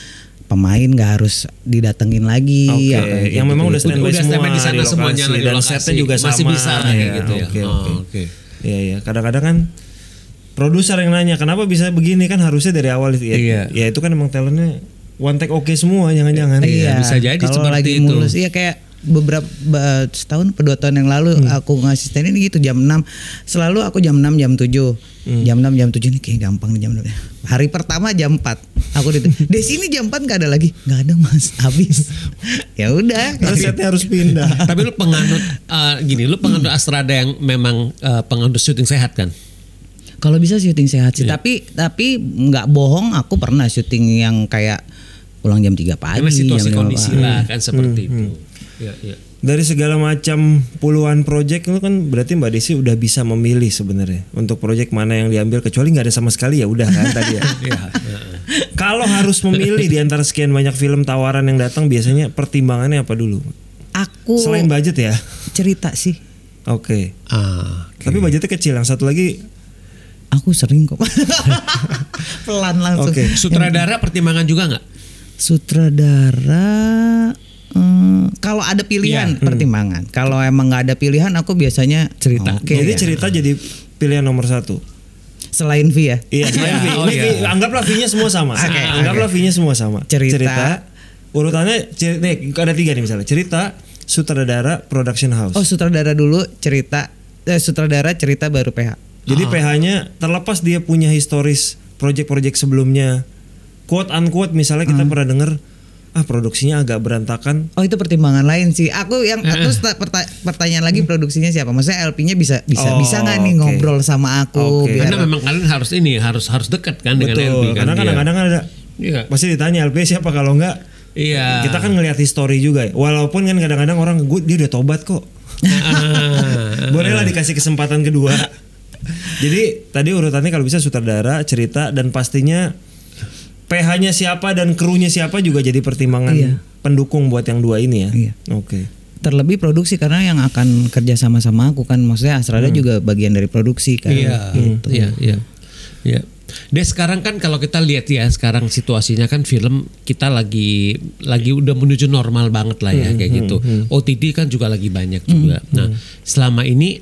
pemain nggak harus didatengin lagi Oke, apa kayak yang gitu. memang udah standby Udah semua di sana di semuanya lokasi, dan setnya juga Masih sama bisa kayak gitu ya. Oke, Oh, oke. oke. Iya, iya. Kadang-kadang kan produser yang nanya kenapa bisa begini kan harusnya dari awal ya, Iya. ya itu kan emang talentnya one take oke semua jangan-jangan. Iya, bisa jadi kalau seperti lagi itu. mulus iya kayak beberapa setahun dua tahun yang lalu Hmm. aku ngasistenin gitu jam 6 selalu aku jam 6 jam 7 Hmm. jam 6 jam 7 ini kayak gampang nih jam 6 hari pertama jam 4 aku di di sini jam 4 gak ada lagi nggak ada mas habis ya udah Terus setnya harus pindah. Tapi lu penganut eh, gini, lu penganut Astrada yang memang eh, penganut syuting sehat kan? Kalau bisa syuting sehat Iya. sih, tapi tapi nggak bohong aku pernah syuting yang kayak pulang jam 3 pagi. Karena situasi jam kondisi berapa. lah kan seperti itu. Iya, iya. Dari segala macam puluhan project itu kan berarti Mbak Desi udah bisa memilih sebenarnya untuk project mana yang diambil kecuali nggak ada sama sekali ya udah kan tadi ya. Iya. Kalau harus memilih di antara sekian banyak film tawaran yang datang biasanya pertimbangannya apa dulu? Aku Selain budget ya. cerita sih. Oke. Ah, Tapi budgetnya kecil. Yang satu lagi Aku sering kok. Pelan langsung. Oke. sutradara pertimbangan juga nggak? Sutradara eh, kalau ada pilihan Iya. pertimbangan. Kalau emang nggak ada pilihan aku biasanya cerita. Oke. jadi ya. cerita jadi pilihan nomor satu. Selain V ya. Iya, selain V. oh Ini iya. V, anggaplah V-nya semua sama. Oke, anggaplah V-nya semua sama. Cerita. urutannya cer- nih ada tiga nih misalnya. Cerita, sutradara, production house. Oh sutradara dulu cerita. Eh, sutradara cerita baru PH. Jadi PH-nya terlepas dia punya historis project-project sebelumnya. Quote unquote misalnya kita pernah denger ah produksinya agak berantakan. Oh itu pertimbangan lain sih. Aku yang terus ta- perta- pertanyaan lagi produksinya siapa? Maksudnya LP-nya bisa bisa Oh, bisa nggak nih oke. ngobrol sama aku? Oke. biar- Karena memang kalian harus ini harus harus dekat kan dengan Betul. LB kan. Karena Iya. kadang-kadang ada Iya. pasti ditanya LP siapa kalau enggak Iya. kita kan ngelihat history juga ya. Walaupun kan kadang-kadang orang gue dia udah tobat kok. Ah, Bolehlah dikasih kesempatan kedua. Jadi tadi urutannya kalau bisa sutradara, cerita dan pastinya PH-nya siapa dan krunya siapa juga jadi pertimbangan Iya. pendukung buat yang dua ini ya. Iya. Oke. terlebih produksi karena yang akan kerja sama sama aku kan maksudnya Astrada juga bagian dari produksi kan. Iya, Gitu. iya, iya. Iya. Dan sekarang kan kalau kita lihat ya sekarang situasinya kan film kita lagi lagi udah menuju normal banget lah ya kayak gitu. OTT kan juga lagi banyak juga. Nah, selama ini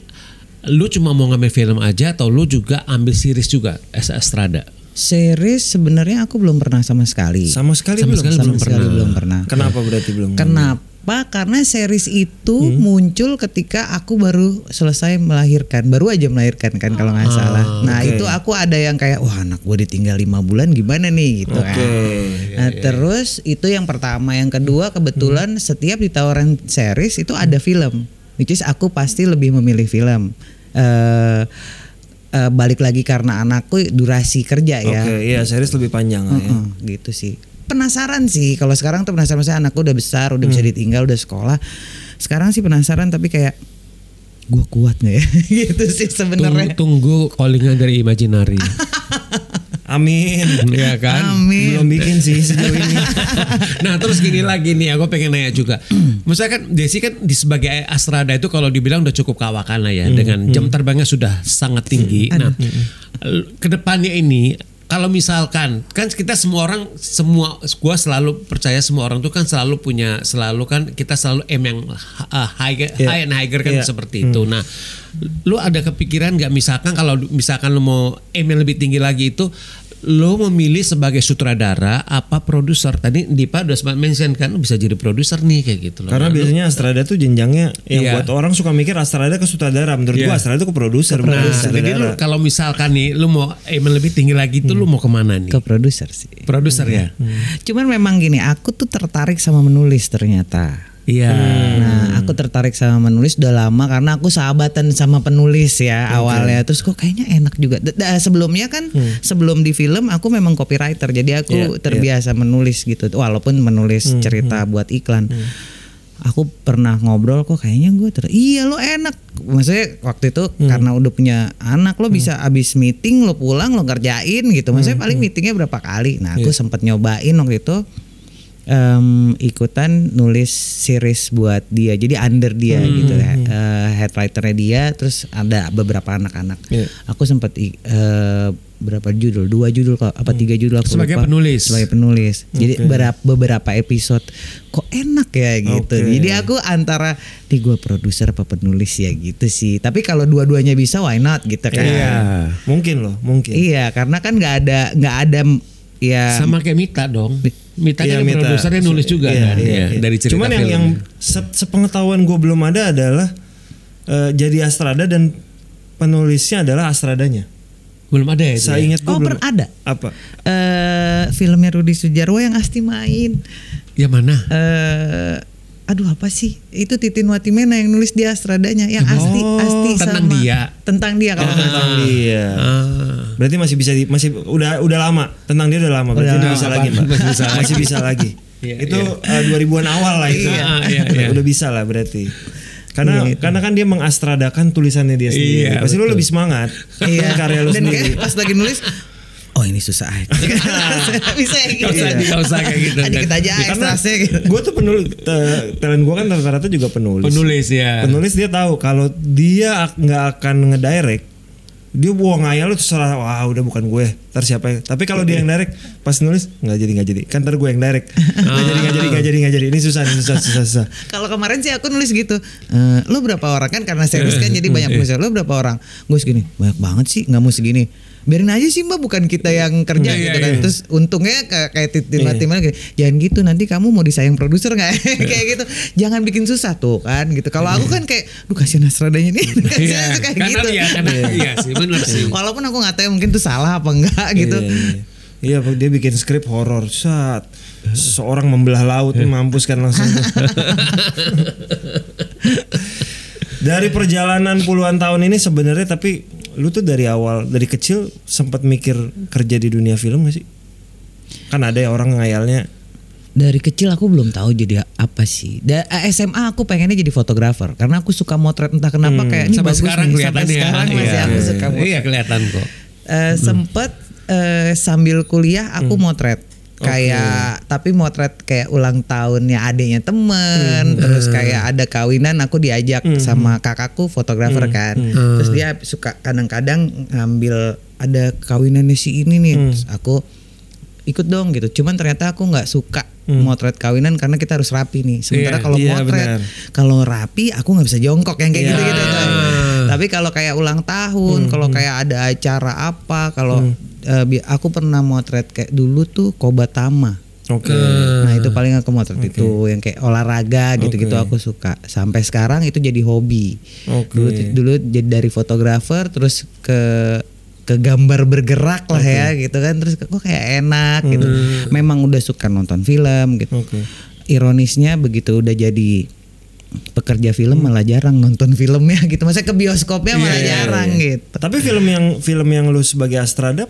lu cuma mau ngambil film aja atau lu juga ambil series juga as Astrada? Series sebenarnya aku belum pernah sama sekali. Sama sekali Sama belum. sekali Sama belum sekali pernah. belum pernah. Kenapa berarti belum? Kenapa? Karena series itu muncul ketika aku baru selesai melahirkan, baru aja melahirkan kan kalau nggak salah. Nah oke. itu aku ada yang kayak wah anak gue ditinggal lima bulan gimana nih gitu kan. Oke. Nah terus itu yang pertama, yang kedua kebetulan setiap ditawaran series itu ada film, which is aku pasti lebih memilih film. eh eh, balik lagi karena anakku durasi kerja ya. Oke, iya series lebih panjang lah ya. Heeh, gitu sih. Penasaran sih kalau sekarang tuh penasaran saya anakku udah besar, udah bisa Hmm. ditinggal, udah sekolah. Sekarang sih penasaran tapi kayak gua kuat nggak ya? gitu sih Tunggu, sebenarnya. tunggu callingan dari Imaginary. Amin. Iya kan? Amin. Belum bikin sih sejauh ini. nah terus gini lagi nih, aku pengen nanya juga. Maksudnya kan Desi kan di sebagai Astrada itu kalau dibilang udah cukup kawakan lah ya, dengan jam terbangnya sudah sangat tinggi. Nah, l- ke depannya ini kalau misalkan kan kita semua orang semua gua selalu percaya semua orang tuh kan selalu punya selalu kan kita selalu aim yang uh, high high and higher kan Iya. seperti itu. Nah, lu ada kepikiran nggak misalkan kalau misalkan lu mau aim yang lebih tinggi lagi itu lo memilih sebagai sutradara apa produser tadi Dipa udah sempat mention kan lu bisa jadi produser nih kayak gitu loh. Karena biasanya Astrada tuh jenjangnya yang Iya. buat orang suka mikir Astrada ke sutradara. Menurut Iya. gua Astrada tuh ke produser, Nah, jadi lu kalau misalkan nih lu mau aim yang lebih tinggi lagi itu lu mau ke mana nih? Ke produser sih. Produser ya. Cuman memang gini, aku tuh tertarik sama menulis ternyata. Iya. Nah, aku tertarik sama menulis udah lama karena aku sahabatan sama penulis ya awalnya. Terus kok kayaknya enak juga. D- sebelumnya kan sebelum di film aku memang copywriter. Jadi aku Iya, terbiasa menulis gitu. Walaupun menulis cerita buat iklan. Aku pernah ngobrol kok kayaknya gue ter iya lo enak. Maksudnya waktu itu karena udah punya anak lo bisa abis meeting lo pulang lo ngerjain gitu. Maksudnya paling meetingnya berapa kali. Nah aku sempat nyobain waktu itu em, ikutan nulis series buat dia jadi under dia gitu ya Eh, head writernya dia terus ada beberapa anak-anak Iya. aku sempat i- eh, berapa judul dua judul kok apa tiga judul aku Sebagai lupa. penulis. sebagai penulis jadi berapa beberapa episode kok enak ya gitu Oke. jadi aku antara di gue produser apa penulis ya gitu sih tapi kalau dua-duanya bisa why not gitu kan Iya. Mungkin loh, mungkin. Iya, karena kan nggak ada nggak ada ya Sama kayak Mita dong. Mita Iya, kan Mita. produsernya nulis juga Iya, kan Iya, iya. dari cerita Cuman yang film. yang se- sepengetahuan gue belum ada adalah eh, jadi Astrada dan penulisnya adalah Astradanya. belum ada ya. Saya ya? ingat gue Oh, belum pernah ada. apa? eh filmnya Rudi Sujarwo yang Asti main. Yang mana? eh aduh apa sih? Itu Titin Watimena yang nulis dia Astradanya yang Asti Oh, Asti tentang sama dia. Tentang dia kalau salah. Tentang dia. Ah. Berarti masih bisa di, masih udah udah lama tentang dia udah lama berarti Udah bisa lagi mbak Masih bisa masih bisa lagi Iya, itu eh, 2000-an awal lah itu Iya, iya, iya. udah bisa lah berarti karena karena kan dia mengastradakan tulisannya dia sendiri Iya, pasti lu betul. lebih semangat Iya. karya lu Dan sendiri kayak pas lagi nulis Oh ini susah aja. Bisa ya gitu. Usah, gak usah kayak gitu. Dikit aja Ya, karena gitu. gue tuh penulis te- talent gue kan rata-rata juga penulis Penulis ya. penulis dia tahu kalau dia ak- nggak akan ngedirect dia buang ngayal lu terserah wah udah bukan gue ntar siapa yang tapi kalau dia yang direct pas nulis nggak jadi nggak jadi. Kan ntar gue yang direct. Nggak jadi nggak jadi nggak jadi nggak jadi. Ini susah ini susah susah susah. Kalau kemarin sih aku nulis gitu, eh, lo berapa orang? Kan karena series kan jadi banyak penulis. Lo berapa orang? Gue segini, banyak banget sih, nggak mau segini. Biarin aja sih mbak, bukan kita yang kerja Iya, gitu iya, kan. iya. Terus untungnya kayak titin Iya. gini, jangan gitu nanti kamu mau disayang produser nggak? kayak gitu, jangan bikin susah tuh kan gitu. Kalau aku kan kayak, duh kasihan Astradanya nih, Iya, kasihan kayak karena gitu. iya, karena iya sih, benar sih. Walaupun aku nggak tahu mungkin tuh salah apa enggak gitu. Iya, iya. Iya, dia bikin skrip horor saat seseorang membelah laut mampus kan langsung. dari perjalanan puluhan tahun ini sebenarnya tapi lu tuh dari awal dari kecil sempat mikir kerja di dunia film gak sih? Kan ada ya orang ngayalnya Dari kecil aku belum tahu jadi apa sih. Da, eh, SMA aku pengennya jadi fotografer karena aku suka motret entah kenapa kayak ini Sampai bagus sekarang nih. kelihatan Sampai ya. sekarang masih Iya. aku suka motret. Iya kelihatan kok. Eh, Sempet eh, sambil kuliah aku motret kayak tapi motret kayak ulang tahunnya adiknya temen terus kayak ada kawinan aku diajak sama kakakku fotografer kan. Terus dia suka kadang-kadang ngambil ada kawinannya si ini nih. Terus aku ikut dong gitu. Cuman ternyata aku nggak suka motret kawinan karena kita harus rapi nih. Sementara kalau iya, motret kalau rapi aku nggak bisa jongkok yang kayak Iya. gitu-gitu tuh. Tapi kalau kayak ulang tahun, kalau kayak ada acara apa, kalau eh, bi- aku pernah motret kayak dulu tuh Kobatama. Oke. Nah itu paling aku motret itu yang kayak olahraga gitu-gitu Oke. aku suka. Sampai sekarang itu jadi hobi. Oke. Dulu dulu jadi dari fotografer terus ke ke gambar bergerak lah ya gitu kan terus kok kayak enak gitu. Memang udah suka nonton film gitu. Oke. Ironisnya begitu udah jadi pekerja film malah jarang nonton filmnya gitu. Masa ke bioskopnya malah Iya, iya, jarang iya. gitu. Tapi film yang film yang lu sebagai Astrada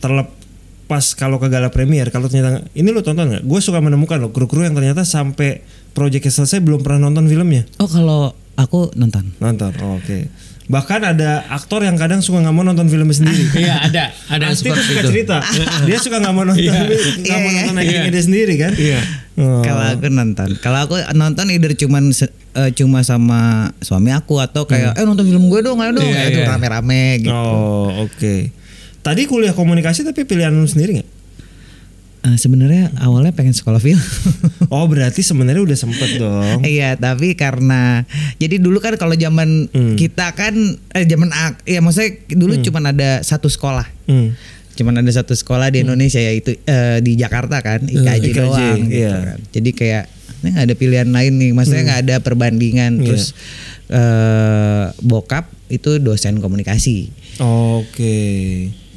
terlepas kalau ke gala premier kalau ternyata ini lu tonton nggak? Gue suka menemukan loh kru-kru yang ternyata sampai proyeknya selesai belum pernah nonton filmnya. Oh kalau aku nonton. Nonton, oh, oke. Bahkan ada aktor yang kadang suka nggak mau nonton filmnya sendiri. Iya ada, ada yang Pasti tuh seperti suka itu. cerita. Dia suka nggak mau nonton, Iya. nggak mau Iya, nonton iya. actingnya dia sendiri kan? Iya. Oh. Kalau aku nonton, kalau aku nonton either cuman se- eh, cuma sama suami aku atau kayak eh nonton film gue dong, ayo dong, Kayak itu rame-rame gitu. Oh, oke. Tadi kuliah komunikasi tapi pilihan lu sendiri nggak? Eh, sebenarnya awalnya pengen sekolah film. Oh berarti sebenarnya udah sempet dong. Iya, tapi karena jadi dulu kan kalau zaman Hmm. kita kan eh zaman ak- ya maksudnya dulu cuman ada satu sekolah. Hmm. Cuman ada satu sekolah di Indonesia yaitu eh, di Jakarta kan, IKJ, IKJ, doang gitu iya. kan. Jadi kayak ini nggak ada pilihan lain nih, maksudnya nggak ada perbandingan. Iya. Terus eh, bokap itu dosen komunikasi. Oke.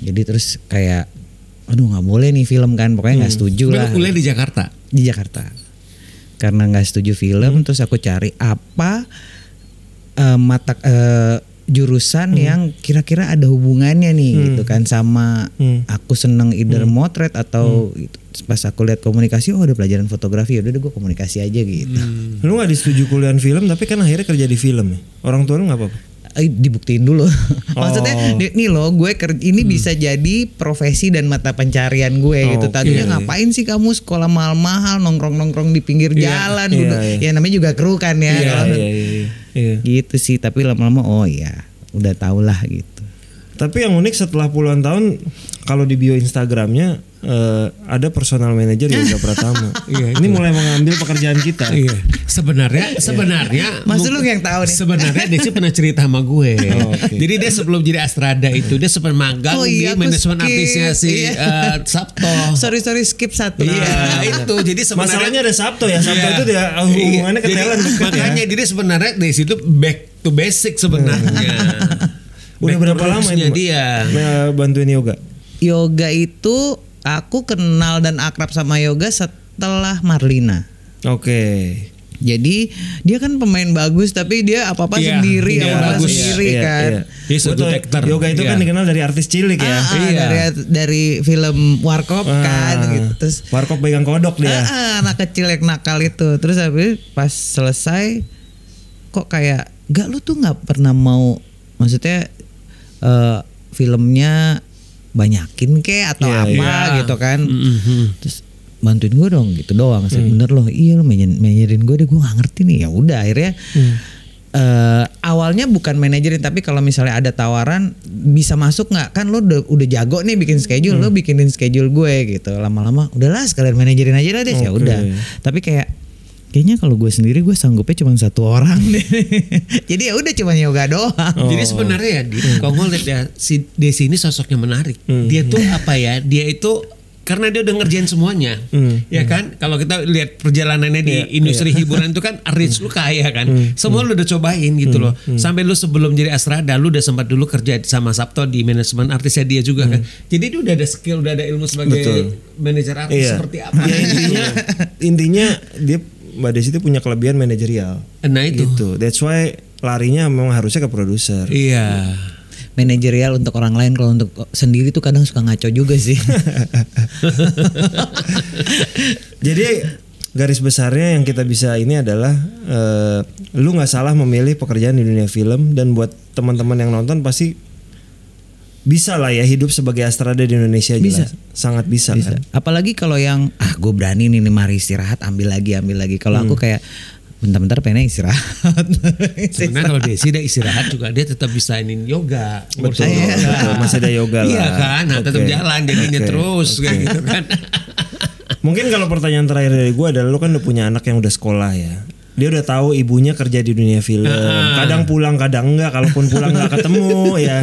Jadi terus kayak aduh nggak boleh nih film kan, pokoknya nggak setuju Lu lah kuliah di Jakarta. di Jakarta. Karena nggak setuju film, terus aku cari apa eh, mata eh, jurusan yang kira-kira ada hubungannya nih gitu kan sama Hmm. aku seneng either motret atau gitu. pas aku lihat komunikasi oh ada pelajaran fotografi udah deh gue komunikasi aja gitu. Lu nggak disetujui kuliah film tapi kan akhirnya kerja di film ya. Orang tua lu nggak apa-apa. Eh, dibuktiin dulu. Maksudnya Oh. di- nih loh gue ker- ini bisa jadi profesi dan mata pencarian gue gitu. Oke. Tadinya ngapain sih kamu sekolah mahal-mahal nongkrong-nongkrong di pinggir jalan Iya, duduk. iya. Ya namanya juga kru kan ya. Iya, Kalau- iya, iya, iya. Gitu sih, tapi lama-lama oh ya, udah tau lah gitu. Tapi yang unik setelah puluhan tahun kalau di bio Instagramnya eh, ada personal manager Yoga Pratama. Iya, Ini mulai mengambil pekerjaan kita. Iya. Sebenarnya sebenarnya Mas lu yang tahu nih. Sebenarnya Desi pernah cerita sama gue. Oh, oke. Jadi dia sebelum jadi Astrada itu dia sempat magang Oh iya, di manajemen artisnya si Iya. eh, Sabto. Sorry sorry skip satu. Iya, itu. Jadi sebenarnya Masalahnya ada Sabto ya. Sabto Iya. itu dia uh, hubungannya ke Jadi, talent deket ya. Makanya jadi sebenarnya di situ back to basic sebenarnya. Udah berapa lama itu? Mbak? dia? Nah, bantuin yoga. Yoga itu aku kenal dan akrab sama yoga setelah Marlina. Oke. Jadi dia kan pemain bagus tapi dia apa-apa Iya, sendiri, iya, apa-apa bagus. sendiri Iya, kan. iya. Gua tuh detector. Yoga itu kan Iya. dikenal dari artis cilik ya. Ah, ah, Iya. dari dari film Warkop kan Ah, gitu. Terus Warkop pegang kodok dia. Ah, ah, anak kecil yang nakal itu. Terus habis pas selesai kok kayak gak lu tuh nggak pernah mau maksudnya eh, filmnya banyakin ke atau Iya, apa iya. gitu kan. Mhm. Terus bantuin gue dong gitu doang. Saya bener loh. Iya manajer- manajerin gue deh gue nggak ngerti nih. Ya udah akhirnya eh, awalnya bukan manajerin tapi kalau misalnya ada tawaran bisa masuk nggak kan lo udah udah jago nih bikin schedule lo bikinin schedule gue gitu lama-lama udahlah sekalian manajerin aja lah deh ya Oke. udah tapi kayak kayaknya kalau gue sendiri gue sanggupnya cuma satu orang deh jadi ya udah cuma yoga doang Jadi sebenarnya ya, Di, kalau gue lihat ya si Desi ini sosoknya menarik. Dia tuh apa ya? Dia itu karena dia udah ngerjain semuanya, ya kan? Kalau kita lihat perjalanannya di industri hiburan itu kan rich lu kaya kan, semua lu udah cobain gitu loh. Sampai lu sebelum jadi Astrada, lu udah sempat dulu kerja sama Sabto di manajemen artisnya dia juga kan. Jadi dia udah ada skill, udah ada ilmu sebagai Betul. manajer artis Iya. seperti apa. Ya, intinya intinya dia Mbak Desi itu punya kelebihan manajerial. Nah itu. Gitu. That's why larinya memang harusnya ke produser. Iya. manajerial untuk orang lain kalau untuk sendiri tuh kadang suka ngaco juga sih Jadi garis besarnya yang kita bisa ini adalah eh, lu nggak salah memilih pekerjaan di dunia film dan buat teman-teman yang nonton pasti bisa lah ya hidup sebagai astrada di Indonesia Bisa. jelas. sangat bisa, Bisa. kan. Apalagi kalau yang ah gue berani nih, nih mari istirahat ambil lagi ambil lagi. Kalau Hmm. aku kayak bentar-bentar pengen istirahat. Sebenarnya kalau Desi dia istirahat juga dia tetap bisa ini yoga. Betul, Ngurusin yoga. betul. Masih ada yoga lah. Iya kan, nah, tetap Oke. jalan jadinya Oke, terus kayak oke. gitu kan. Mungkin kalau pertanyaan terakhir dari gue adalah lu kan udah punya anak yang udah sekolah ya. Dia udah tahu ibunya kerja di dunia film. Kadang pulang, kadang enggak. Kalaupun pulang nggak ketemu ya.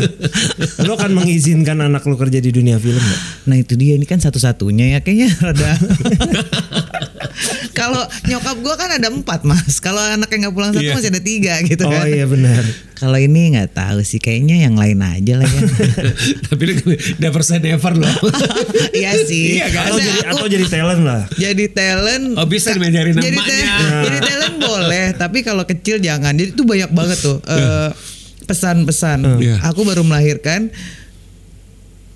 Lu akan mengizinkan anak lu kerja di dunia film nggak? Nah itu dia ini kan satu-satunya ya kayaknya rada. Kalau nyokap gue kan ada empat mas. Kalau anaknya nggak pulang satu Iya. masih ada tiga gitu Oh kan. iya benar. Kalau ini nggak tahu sih kayaknya yang lain aja lah ya. Tapi never say never loh. iya sih. Iya kan? Atau jadi aku atau jadi talent lah. jadi talent. Oh bisa dimajarin jadi, talent, jadi talent boleh, tapi kalau kecil jangan. Jadi itu banyak banget tuh eh, pesan-pesan. Iya. Aku baru melahirkan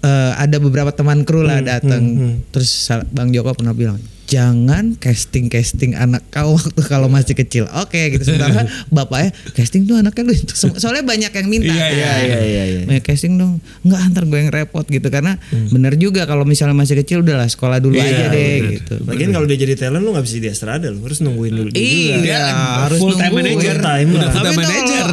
eh, ada beberapa teman kru lah datang. Terus Sal- Bang Joko pernah bilang, jangan casting casting anak kau waktu kalau masih kecil. Oke, gitu. Sementara bapaknya casting tuh anaknya lu. So- Soalnya banyak yang minta. Iya, iya, iya, iya, iya. Banyak casting dong. Enggak antar gue yang repot gitu karena bener juga kalau misalnya masih kecil udahlah sekolah dulu Iya, aja deh bener. gitu. Lagian kalau dia jadi talent lu nggak bisa di astrada lu harus nungguin dulu dia juga. Iya, harus full time nungguin. manager. Time Udah full time manager.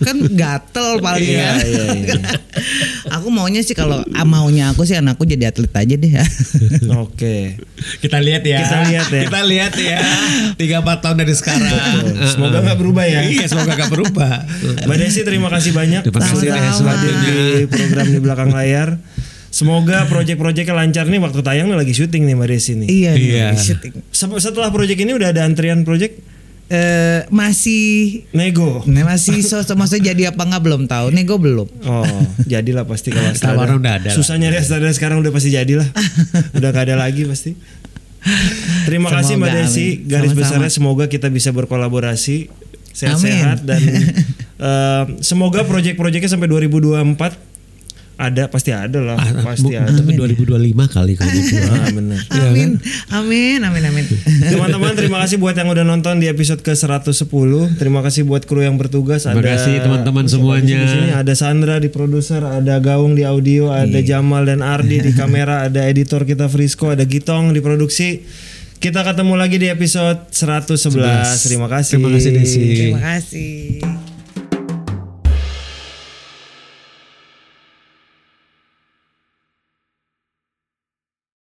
kan gatel paling Iya, ya. iya, iya. Aku maunya sih kalau ah, maunya aku sih anakku jadi atlet aja deh ya. Oke. Kita lihat ya. Kita lihat ya. Kita lihat ya. Tiga empat tahun dari sekarang. Betul. Semoga nggak berubah ya. Iya, semoga nggak berubah. Mbak Desi terima kasih banyak Terima kasih hadir di program di belakang layar. Semoga proyek-proyeknya lancar nih waktu tayang nih lagi syuting nih Mbak Desi nih. iya. Iya. syuting. Se- Setelah proyek ini udah ada antrian proyek Eh, masih nego. Nah, masih so, so- maksudnya jadi apa nggak belum tahu. Gue belum. Oh, jadilah pasti kalau Tawaran ada. udah ada. Susah nyari Astra sekarang udah pasti jadilah. udah gak ada lagi pasti. Terima kasih Mbak Semoga, Desi. amin. Garis Sama-sama. besarnya semoga kita bisa berkolaborasi sehat-sehat Amin. dan eh, semoga proyek-proyeknya sampai 2024 ada pasti ada lah, Ah, pasti bu- ada. Tapi 2025 kali kalau gitu. Ah, bener. Amin. Amin. Amin. Amin. Teman-teman terima kasih buat yang udah nonton di episode ke 110. Terima kasih buat kru yang bertugas. Terima kasih teman-teman siapa di semuanya. sini? Ada Sandra di produser, ada Gaung di audio, ada Jamal dan Ardi di kamera, ada editor kita Frisco, ada Gitong di produksi. Kita ketemu lagi di episode 111. Terima kasih. Terima kasih Desi. Terima kasih.